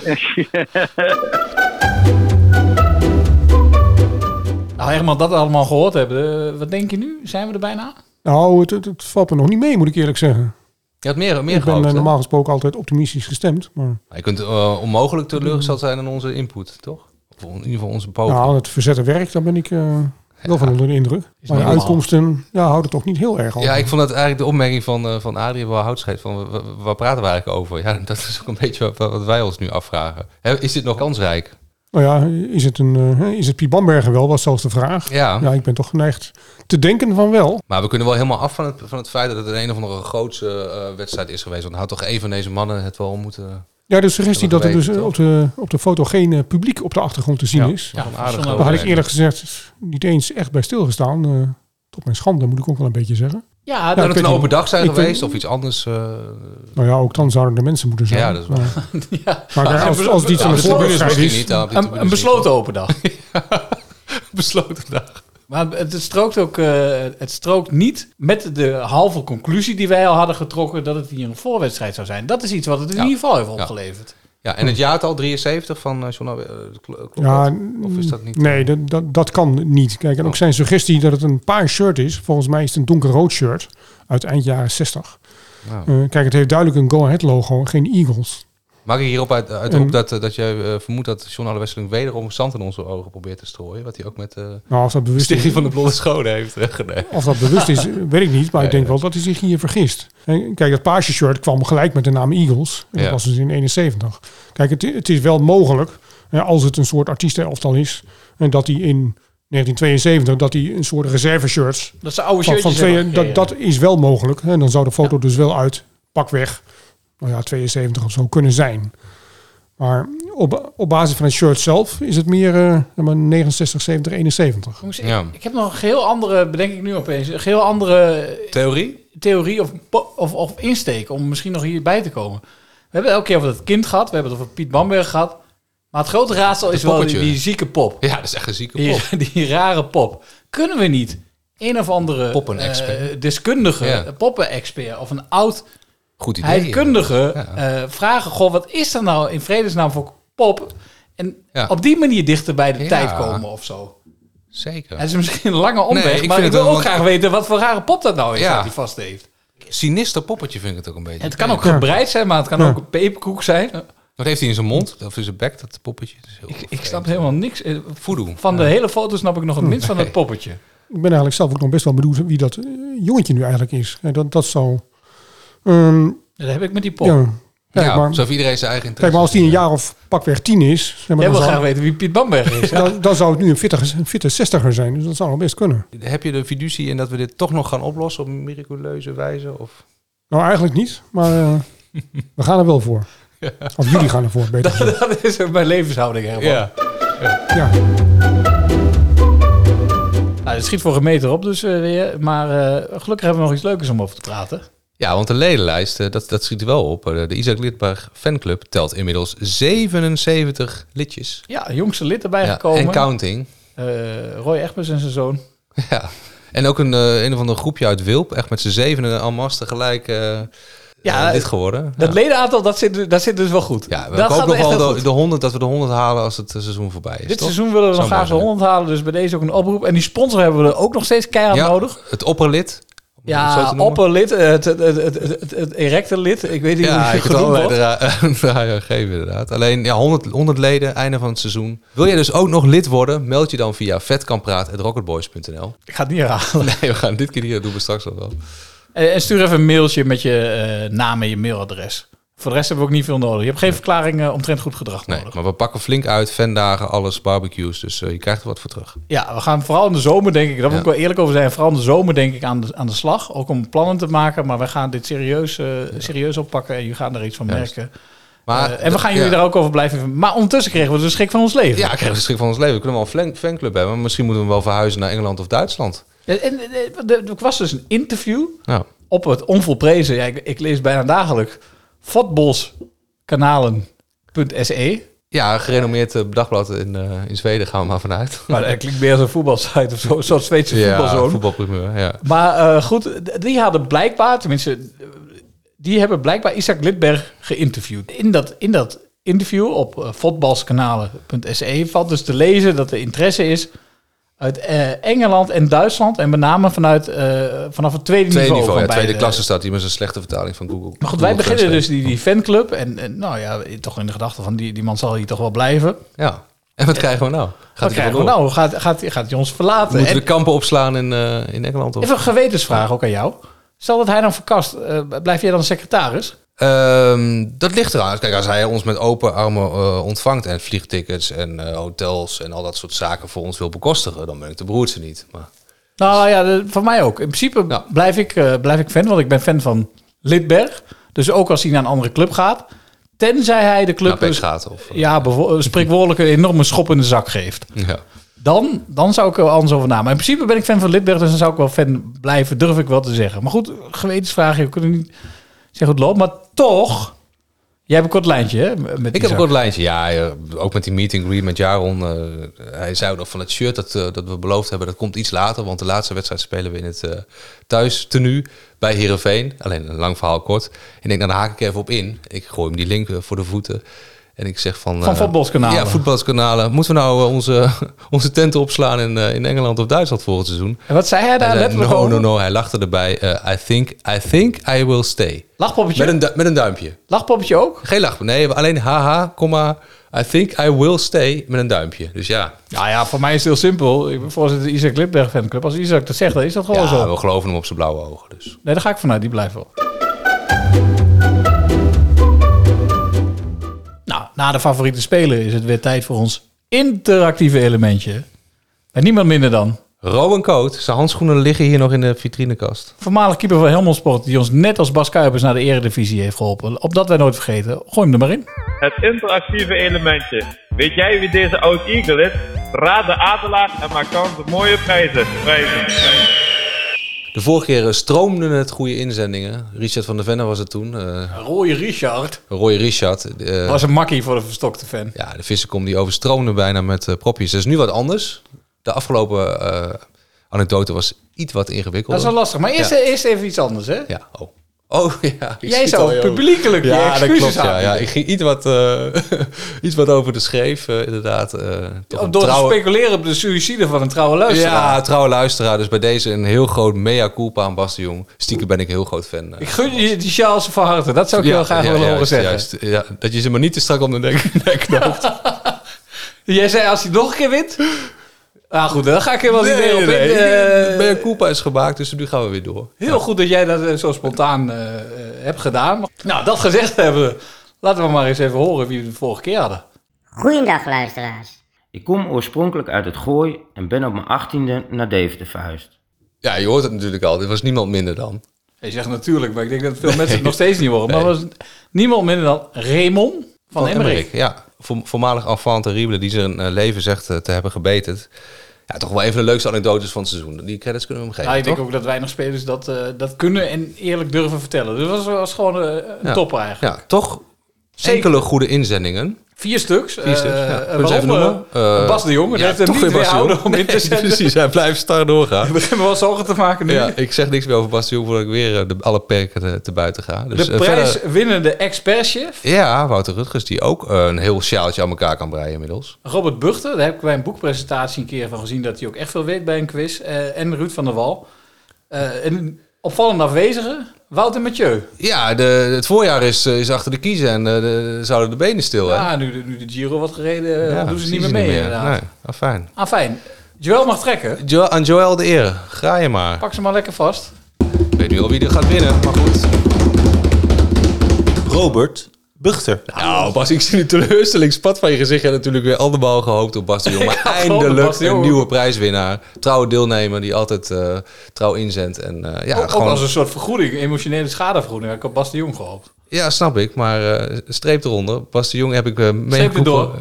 Nou, Herman, dat allemaal gehoord hebben. eh, wat denk je nu? Zijn we er bijna? Nou, het, het, het valt me nog niet mee, moet ik eerlijk zeggen. Je had meer, meer ik ben gehoopt, eh, hè? normaal gesproken altijd optimistisch gestemd. Maar Je kunt onmogelijk teleurgesteld zijn in onze input, toch? Of in ieder geval onze poging. nou, het verzetten werk, daar ben ik eh, wel van onder de indruk. Maar de uitkomsten ja, houden toch niet heel erg over. Ja, ik vond dat eigenlijk de opmerking van, eh van Adrie wel houtscheet. Van, wa- wa- waar praten we eigenlijk over? Ja, dat is ook een beetje wat, wat wij ons nu afvragen. Is dit nog kansrijk? Nou ja, is het, een, eh, is het Piet Bamberger wel, was zelfs de vraag. Ja. ja, ik ben toch geneigd te denken van wel. Maar we kunnen wel helemaal af van het, van het feit dat het een, een of andere grootste eh, wedstrijd is geweest. Want had toch een van deze mannen het wel moeten... Ja, de suggestie dat er dus eh, op de, op de foto geen publiek op de achtergrond te zien Ja, is. ja, Daar had ik eerlijk gezegd niet eens echt bij stilgestaan. eh tot mijn schande moet ik ook wel een beetje zeggen. Ja, Nou, dat het een niet. open dag zijn Ik geweest of iets anders. eh, Nou ja, ook dan zouden er mensen moeten zijn. Ja, dat is waar. Maar, als, als die Ja, van de de is... Een, een besloten open dag. besloten dag. Maar het het strookt ook eh, het strookt niet met de halve conclusie die wij al hadden getrokken dat het hier een voorwedstrijd zou zijn. Dat is iets wat het in Ja. ieder geval heeft opgeleverd. Ja, en het jaartal 73 van uh, John, eh, kl- klopt Ja, dat? Of is dat niet? Nee, dat, dat, dat kan niet. Kijk, en ook zijn suggestie dat het een paars shirt is. Volgens mij is het een donkerrood shirt uit eind jaren 60. Nou. Eh, kijk, het heeft duidelijk een go-ahead logo, geen Eagles. Maak ik hierop uit, uit En- op dat, eh, dat jij eh, vermoedt dat John Alle Wesseling wederom zand in onze ogen probeert te strooien? Wat hij ook met eh Nou, als dat bewust Stichting is- van de Blonde Schone heeft gedaan. Of dat bewust is, weet ik niet. Maar ik denk wel dat hij zich hier vergist. En kijk, dat paarse shirt kwam gelijk met de naam Eagles. En Ja. dat was dus in 71. Kijk, het, het is wel mogelijk, hè, als het een soort artiestenelftal is... en dat hij in 1972 dat hij een soort reserve shirts... Dat ze oude van, van shirtjes twee, hebben dat, dat is wel mogelijk. En dan zou de foto dus wel uit pakweg, nou ja, 72 of zo kunnen zijn. Maar op, op basis van het shirt zelf is het meer eh, maar 69, 70, 71. Jongens, ik, ik heb nog een geheel andere, bedenk ik nu opeens, een heel andere Theorie? theorie of, of, of insteek om misschien nog hierbij te komen. We hebben elke keer over dat kind gehad, we hebben het over Piet Bamberg gehad. Maar het grote raadsel is wel die, die zieke pop. Ja, dat is echt een zieke pop. Die, die rare pop. Kunnen we niet een of andere eh, deskundige, Ja. poppenexpert of een oud Goed idee. heidkundige Ja. eh, vragen: Goh, wat is er nou in vredesnaam voor pop? En Ja. op die manier dichter bij de Ja. tijd komen of zo. Zeker. Het is misschien een lange omweg, Nee, ik maar ik wil ook graag weten wat voor rare pop dat nou is Ja. dat hij vast heeft. Sinister poppetje vind ik het ook een beetje. Het kan ook gebreid zijn, maar het kan Ja. ook een peperkoek zijn. Wat heeft hij in zijn mond? Of in zijn bek, dat poppetje? Dat is heel Ik, ik snap helemaal niks. eh, Voodoo. Van de hele foto snap ik nog het minst van het Nee. poppetje. Ik ben eigenlijk zelf ook nog best wel benieuwd wie dat eh, jongetje nu eigenlijk is. En dat, dat zou... ehm, Dat heb ik met die pop. ja, kijk, ja, maar, zo heeft iedereen zijn eigen kijk, maar als die een jaar of pakweg tien is... Zeg maar, Jij wil zou, graag weten wie Piet Bamberg is. dan, dan zou het nu een fitte, een fitte zestiger zijn. Dus dat zou nog best kunnen. Heb je de fiducie in dat we dit toch nog gaan oplossen op miraculeuze wijze? Of? Nou, eigenlijk niet. Maar eh, we gaan er wel voor. Of jullie gaan ervoor, beter gezegd. dat is ook mijn levenshouding helemaal. Ja. Ja. Nou, het schiet voor een meter op dus eh, weer. Maar eh, gelukkig hebben we nog iets leukers om over te praten. Ja, want de ledenlijst, eh, dat, dat schiet er wel op. Eh, De Isaac Lidberg fanclub telt inmiddels 77 lidjes. Ja, jongste lid erbij Ja, gekomen. en counting. Eh, Roy Egbers en zijn zoon. Ja. En ook een, een of ander groepje uit Wilp, echt met z'n zevenen en masse tegelijk eh Ja, lid geworden. Dat ja. ledenaantal, dat zit, dat zit dus wel goed. Ja, we dat hopen nog wel de, de 100, dat we de 100 halen als het seizoen voorbij is. Dit toch? seizoen willen we nog graag de mooi 100 halen, dus bij deze ook een oproep. En die sponsor hebben we er ook nog steeds keihard Ja, nodig. Het opperlid. Ja, opperlid, eh, het, het, het, het, erecte lid. Ik weet niet Ja, hoe je het genoemd wordt. geven inderdaad. Alleen ja, 100, 100 leden, einde van het seizoen. Wil jij dus ook nog lid worden? Meld je dan via vetkampraat.rocketboys.nl. Ik ga het niet herhalen. Nee, we gaan dit keer hier doen we straks nog wel. En, en stuur even een mailtje met je eh, naam en je mailadres. Voor de rest hebben we ook niet veel nodig. Je hebt geen verklaring eh, omtrent goed gedrag Nee, nodig. maar we pakken flink uit. Fandagen, alles, barbecues. Dus eh, je krijgt er wat voor terug. Ja, we gaan vooral in de zomer, denk ik, daar moet ik wel eerlijk over zijn. Vooral in de zomer, denk ik, aan de, aan de slag. Ook om plannen te maken. Maar wij gaan dit serieus, eh, serieus oppakken en jullie gaan er iets van Juist. merken. Maar, en we gaan jullie ja. daar ook over blijven. Maar ondertussen kregen we de schrik van ons leven. Ja, krijgen we schrik van ons leven. We kunnen wel een fan- fanclub hebben. Maar misschien moeten we wel verhuizen naar Engeland of Duitsland. En, en, en, er was dus een interview Nou, op het onvolprezen. Ja, ik, ik lees bijna dagelijks. Fotbolskanalen.se. ja, een gerenommeerd eh, dagblad in, eh, in Zweden gaan we maar vanuit. Maar dat klinkt meer als een voetbalsite of zo. Zo'n Zweedse ja, voetbalzoon. ja. Maar eh, goed, die hadden blijkbaar, tenminste, die hebben blijkbaar Isaac Lidberg geïnterviewd. In dat, in dat interview op uh, fotbalskanalen.se valt dus te lezen dat er interesse is uit eh, Engeland en Duitsland. En met name vanuit, eh, vanaf het tweede, Tweede niveau. niveau, van ja, tweede klasse staat hier met een slechte vertaling van Google. Maar goed, wij beginnen dus die, die fanclub. En, en nou ja, toch in de gedachte van die, die man zal hier toch wel blijven. Ja. En wat krijgen we nou? Wat Gaat hij krijgen we nou? Gaat, gaat, gaat hij ons verlaten? Moeten En- we kampen opslaan in, eh, in Engeland? Of? Even een gewetensvraag ook aan jou. Stel dat hij dan verkast, blijf jij dan secretaris? Ehm, dat ligt eraan. Kijk, als hij ons met open armen eh, ontvangt en vliegtickets en eh, hotels en al dat soort zaken voor ons wil bekostigen, dan ben ik de broertje niet. Maar Nou ja, voor mij ook. In principe blijf, ik, eh, blijf ik fan, want ik ben fan van Lidberg. Dus ook als hij naar een andere club gaat. Tenzij hij de club... PEC gaat, of- ja, spreekwoordelijk een enorme schop in de zak geeft. ja. Dan, dan zou ik er anders over na. Maar in principe ben ik fan van Lidberg, dus dan zou ik wel fan blijven, durf ik wel te zeggen. Maar goed, gewetensvraag, je kunt niet zeggen hoe het loopt. Maar toch, jij hebt een kort lijntje, hè? Met ik heb een kort lijntje. Ja, ja, ook met die meeting greet met Jaron. eh, hij zei nog van het shirt dat, eh, dat we beloofd hebben, dat komt iets later. Want de laatste wedstrijd spelen we in het eh thuis tenue bij Heerenveen. Alleen een lang verhaal kort. En ik denk, nou, daar haak ik even op in. Ik gooi hem die link eh, voor de voeten. En ik zeg van... Van eh, voetbalskanalen. Ja, voetbalskanalen. Moeten we nou eh, onze, onze tenten opslaan in, eh, in Engeland of Duitsland volgend seizoen? En wat zei hij daar zei, letterlijk no, over? no, no. Hij lachte erbij. I, think, I think I will stay. Lachpoppetje? Met een, met een duimpje. Lachpoppetje ook? Geen lach. Nee, alleen haha, komma. I think I will stay met een duimpje. Dus ja. Nou ja, voor mij is het heel simpel. Ik ben voorzitter Isaac Lidberg fanclub. Als Isaac dat zegt, dan is dat gewoon Ja, zo. we geloven hem op zijn blauwe ogen. Dus. Nee, daar ga ik vanuit. Die blijft wel. Na de favoriete speler is het weer tijd voor ons interactieve elementje. En niemand minder dan Rowan Coat, zijn handschoenen liggen hier nog in de vitrinekast. voormalig keeper van Helmond Sport... die ons net als Bas Kuipers naar de eredivisie heeft geholpen. Opdat wij nooit vergeten. Gooi hem er maar in. Het interactieve elementje. Weet jij wie deze oud Eagle is? Raad de adelaar en maak kans op mooie prijzen. prijzen. De vorige keer eh, stroomden het goede inzendingen. Richard van der Venne was het toen. eh Rooie Richard. Roy Richard. eh, was een makkie voor de verstokte fan. Ja, de vissenkom die overstroomde bijna met propjes. Dat is nu wat anders. De afgelopen anekdote was iets wat ingewikkelder. Dat is wel lastig. Maar eerst, Ja. eerst even iets anders, hè? Ja, oh. Oh ja. ik Jij zou publiekelijk je ja, dat excuses klopt, ja. Ik ging iets wat, eh, iets wat over de schreef, eh, inderdaad. eh, Door trouwe- te speculeren op de suïcide van een trouwe luisteraar. Ja, trouwe luisteraar. Dus bij deze een heel groot mea culpa aan Bas de Jong. Stiekem ben ik een heel groot fan. Ik gun je die Charles van harte. Dat zou ik je wel graag willen horen zeggen. juist. ja, dat je ze maar niet te strak om de nek, nek knoopt. Jij zei als hij nog een keer wint. Ah goed, dan ga ik wel niet meer op nee, in. nee. Culpa is gemaakt, dus nu gaan we weer door. heel goed dat jij dat eh, zo spontaan eh, eh, hebt gedaan. Nou, dat gezegd hebben, laten we maar eens even horen wie we de vorige keer hadden. Goeiedag luisteraars. Ik kom oorspronkelijk uit het Gooi en ben op mijn achttiende naar Deventer verhuisd. Ja, je hoort het natuurlijk al. Dit was niemand minder dan. Je zegt natuurlijk, maar ik denk dat veel mensen het nog steeds niet horen. Maar was niemand minder dan Raymond van, Emmerik. Ja, voormalig enfant terrible die zijn eh, leven zegt eh, te hebben gebeterd. Ja, toch wel een van de leukste anekdotes van het seizoen. Die credits kunnen we hem geven, Ja, ik denk ook dat weinig spelers dat, eh, dat kunnen en eerlijk durven vertellen. Dus dat was, was gewoon een Ja. topper eigenlijk. Ja, toch. Enkele goede inzendingen. Vier stuks. Vier stuks, Eh, ja. eh, we even noemen? eh, Bas de Jong. Ja, heeft hem niet weerhouden om in te Nee, precies, hij blijft star doorgaan. Ik begin me wel zorgen te maken nu. Ja, ik zeg niks meer over Bas de Jong voordat ik weer de, alle perken te, te buiten ga. Dus, de eh, prijs verder- winnende expertchef. ja, Wouter Rutgers, die ook een heel sjaaltje aan elkaar kan breien inmiddels. Robert Buchter, daar heb ik bij een boekpresentatie een keer van gezien dat hij ook echt veel weet bij een quiz. En Ruud van der Wal. Een opvallend afwezige, Wouter Mathieu. Ja, de, het voorjaar is, eh, is achter de kiezen en eh, de, zouden de benen stil. Ja, nu de, nu de Giro wat gereden, Ja, ja, doen ze niet meer mee niet meer. inderdaad. Nee, ah, fijn. Ah, fijn. Joël mag trekken. Jo aan Joël de eer. Ga je maar. Pak ze maar lekker vast. Ik weet nu al wie er gaat winnen, maar goed. Robert Buchter. Nou, Bas, ik zie de teleurstelling spat van je gezicht. Je had natuurlijk weer allemaal gehoopt op Bas de Jong. Maar eindelijk Bas een nieuwe prijswinnaar. Trouwe deelnemer die altijd eh, trouw inzendt. En, eh, ja, ook, ook gewoon, als een soort vergoeding, emotionele schadevergoeding. Ik had Bas de Jong gehoopt. ja, snap ik. Maar eh, streep eronder. Bas de Jong heb ik uh, Streep erdoor?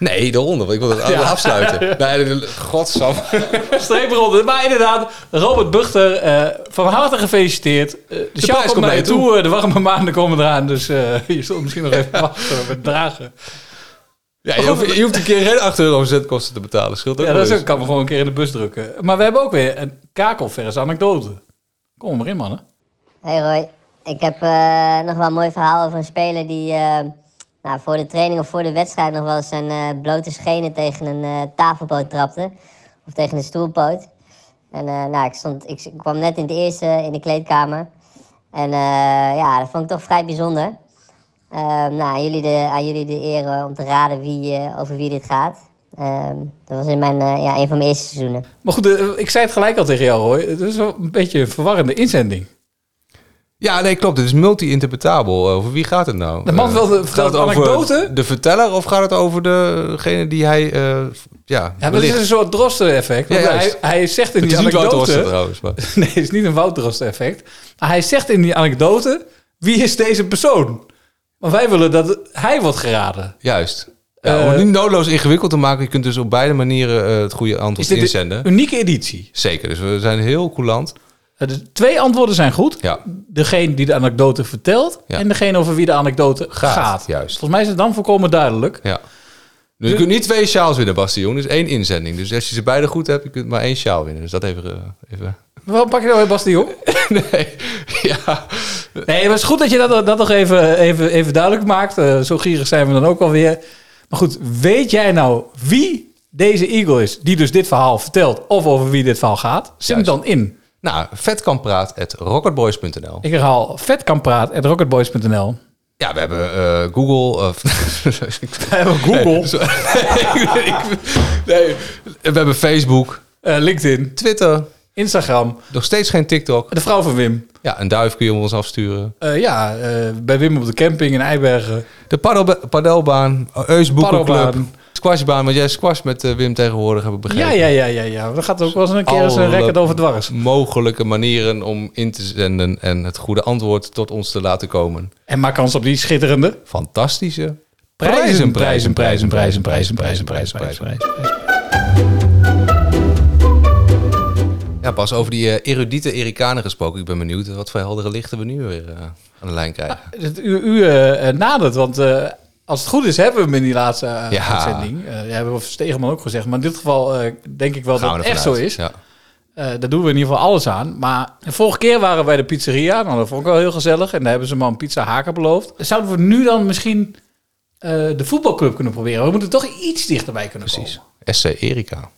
Nee, eronder. Want ik wil het Ja. afsluiten. Nee, de- godsam. Streep eronder. Maar inderdaad, Robert Buchter, eh, van harte gefeliciteerd. Eh, de De show prijs komt naar je toe. Eh, De warme maanden komen eraan. Dus eh, je zult misschien nog even wachten met dragen. Ja, je, hoeft, je hoeft een keer geen 8 euro zetkosten te betalen. Scheelt ook Ja, dat is ook, kan me gewoon een keer in de bus drukken. Maar we hebben ook weer een kakelvers anekdote. Kom maar in, mannen. Hey Roy, ik heb eh, nog wel een mooi verhaal over een speler die eh, nou, voor de training of voor de wedstrijd nog wel eens zijn eh, blote schenen tegen een eh, tafelpoot trapte. of tegen de stoelpoot. En eh, nou, ik, stond, ik, kwam net in het eerste in de kleedkamer. En ja, dat vond ik toch vrij bijzonder. Ehm, nou, aan jullie, de, aan jullie de eer om te raden wie, over wie dit gaat. Ehm, dat was in mijn, ja, een van mijn eerste seizoenen. Maar goed, ik zei het gelijk al tegen jou, Roy. Het is wel een beetje een verwarrende inzending. Ja, nee, klopt. Het is multi-interpretabel. Over wie gaat het nou? De man Eh, wil de- vertelt een over anekdote? de verteller of gaat het over degene die hij... eh, ja, wellicht- is een soort Drosten-effect. want Ja, hij, hij zegt in Het die is niet anekdote... Drosten trouwens, maar- nee, het is niet een Wout Drosten-effect. Maar hij zegt in die anekdote... Wie is deze persoon? Maar wij willen dat hij wordt geraden. Juist. Ja, Eh, om het niet noodloos ingewikkeld te maken, je kunt dus op beide manieren eh, het goede Is antwoord dit inzenden. een unieke editie? Zeker, dus we zijn heel coulant. Eh, De twee antwoorden zijn goed. Ja. Degene die de anekdote vertelt... Ja. en degene over wie de anekdote gaat. Gaat, juist. Volgens mij is het dan volkomen duidelijk. Ja. Dus je kunt niet twee sjaals winnen, Bastion. Dus één inzending. Dus als je ze beide goed hebt, je kunt maar één sjaal winnen. Dus dat even... eh, even. Waarom pak je nou weer Bastion? nee, ja. Nee, maar het is goed dat je dat, dat nog even, even, even duidelijk maakt. Eh, zo gierig zijn we dan ook alweer. Maar goed, weet jij nou wie deze Eagle is... die dus dit verhaal vertelt... of over wie dit verhaal gaat? Zet hem dan in. Nou, vetkampraat.rocketboys.nl Ik herhaal vetkampraat.rocketboys.nl Ja, we hebben eh, Google... eh, We hebben Google. Nee, we hebben Facebook. Eh, LinkedIn. Twitter. Instagram. Nog steeds geen TikTok. De vrouw van Wim. Ja, een duif kun je ons afsturen. Ja, bij Wim op de camping in Eibergen. De paddel, padelbaan, Eus Boekenclub, Paddelbaan. Squashbaan. Want jij squash met eh, Wim tegenwoordig, heb ik begrepen. Ja, ja, ja, ja, ja. Gaat er ook wel eens een keer eens een record over dwars. mogelijke manieren om in te zenden en het goede antwoord tot ons te laten komen. En maak kans op die schitterende... Fantastische Prijzen, prijzen, prijzen, prijzen, prijzen, prijzen, prijzen, prijzen, prijzen. Ja, pas over die eh, erudite Erikanen gesproken. Ik ben benieuwd wat voor heldere lichten we nu weer eh, aan de lijn krijgen. Het u, u eh, eh, nadert, want eh, als het goed is, hebben we hem in die laatste eh, Ja. uitzending. Eh ja, hebben we Stegeman ook gezegd. Maar in dit geval eh, denk ik wel Gaan dat we het echt zo is. ja. Eh, daar doen we in ieder geval alles aan. Maar de vorige keer waren we bij de pizzeria. Nou, dat vond ik wel heel gezellig. En daar hebben ze me een pizza haken beloofd. Zouden we nu dan misschien eh, de voetbalclub kunnen proberen? We moeten toch iets dichterbij kunnen Precies. SC Erika.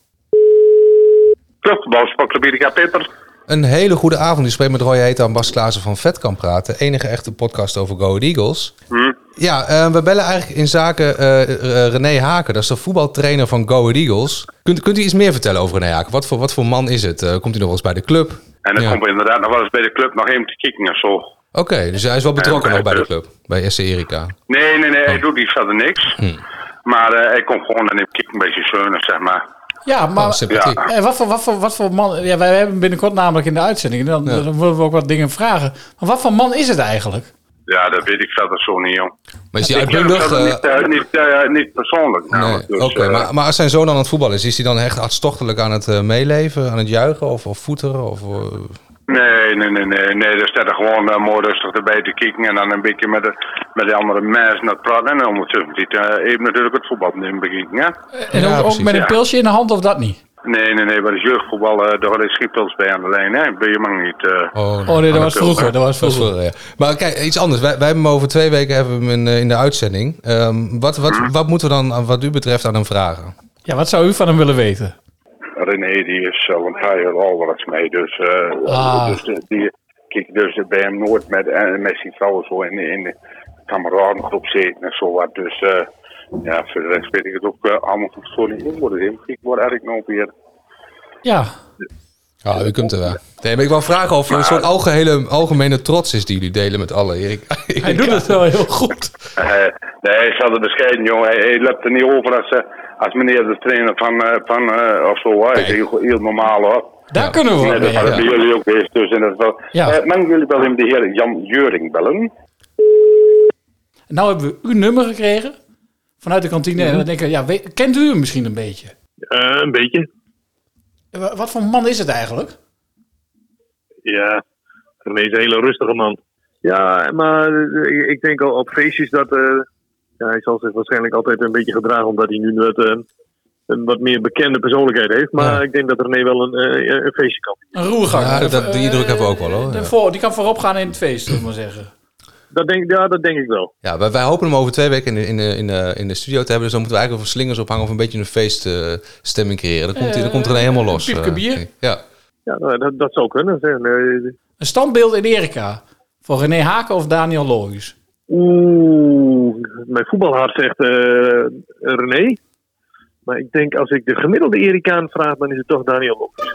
Clubbouwsportclub Erika Peter. Een hele goede avond. Ik spreek met Roy Heet aan Bas Klaassen van Vet kan praten. Enige echte podcast over Go Eagles. Hm? Ja, eh, we bellen eigenlijk in zaken eh, eh, René Haken. Dat is de voetbaltrainer van Go Ahead Eagles. Kunt, kunt u iets meer vertellen over René Haken? Wat voor, wat voor man is het? Eh, komt hij nog wel eens bij de club? En dan Ja. komt inderdaad nog wel eens bij de club nog even te kijken of zo. Oké, dus hij is wel betrokken En, nog bij de club. Bij SC Erika. Nee, nee, nee, Oh. hij doet niet verder niks. Hm. Maar eh, hij komt gewoon en hij kijkt een beetje zeunig, zeg maar. Ja, maar Oh, sympathiek. eh, wat, voor, wat, voor, wat voor man... Ja, wij hebben hem binnenkort namelijk in de uitzending. En dan, dan willen we ook wat dingen vragen. Maar wat voor man is het eigenlijk? Ja, dat weet ik verder zo niet, joh. Maar is hij uitbundig? verder eh, niet, eh, niet, eh, niet persoonlijk. Nee. Dus, oké. maar, maar als zijn zoon aan het voetballen is, is hij dan echt hartstochtelijk aan het eh, meeleven, aan het juichen of, of voeteren? Of, Nee, nee, nee, nee, nee. Er staat er gewoon mooi rustig erbij te kijken en dan een beetje met de, met de andere mensen aan het praten. En dan ondertussen ziet eh, even natuurlijk het voetbal in bekijken, ja? En ook, ook met een pilsje in de hand of dat niet? Nee, nee, nee, bij het jeugdvoetbal, eh daar is geen pils bij aan de lijn, hè? Ben je man niet... eh, Oh nee, dat was vroeger. Dat was dat is vroeger. ja. Maar kijk, iets anders. Wij, wij hebben hem over twee weken hebben we hem in, eh, in de uitzending. Ehm, wat, wat, Mhm. wat moeten we dan, wat u betreft, aan hem vragen? Ja, wat zou u van hem willen weten? René, die is zo een paar al wat eens mee, dus... eh Ah. dus die, kijk, dus bij hem nooit met, met zijn vrouw zo in, in de kameradengroep zitten en zo wat. Dus eh, ja, voor de rest weet ik het ook eh, allemaal goed zo niet in worden. Ik word eigenlijk nog weer... Ja. Ja, u kunt er wel. Nee, maar ik wou vragen of er een soort algehele, algemene trots is die jullie delen met alle. Erik. Hij doet het wel heel goed. Eh, nee, hij is altijd bescheiden, jongen. Hij, hij loopt er niet over als, eh, als meneer de trainer van, van of zo. Hij is heel, heel normaal, hoor. Daar kunnen we wat dat bij jullie ook geweest, dus in dat geval. Ja. Eh, mogen jullie wel even de heer Jan Juring bellen? Nou hebben we uw nummer gekregen vanuit de kantine. En dan denk ik, ja, weet- kent u hem misschien een beetje? Eh, een beetje. Eh, wa- Wat voor man is het eigenlijk? Ja, René is een hele rustige man. Ja, maar eh, ik denk al op feestjes dat... eh, ja, hij zal zich waarschijnlijk altijd een beetje gedragen... omdat hij nu wat, een wat meer bekende persoonlijkheid heeft. Maar ik denk dat René wel een, eh, een feestje kan. Een roergang. Ja, dat, die indruk hebben we ook wel hoor. De Ja. voor, die kan voorop gaan in het feest, zullen we maar zeggen. Dat denk, ja, dat denk ik wel. Ja, wij, wij hopen hem over twee weken in de, in, de, in, de, in de studio te hebben. Dus dan moeten we eigenlijk over slingers ophangen of een beetje een feeststemming creëren. Dan komt, hij dan komt er een helemaal los. Piepke eh, bier? ja. Ja, nou, dat, dat zou kunnen. zeg. Nee, Een standbeeld in Erika. Voor René Haken of Daniel Lohuis? Oeh, mijn voetbalhart zegt eh, René. Maar ik denk als ik de gemiddelde Ericaan vraag, dan is het toch Daniel Lopes.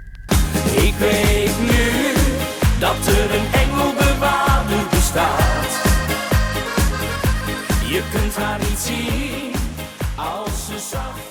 Ik weet nu dat er een engelbewaarder bestaat. Je kunt haar niet zien als ze praat.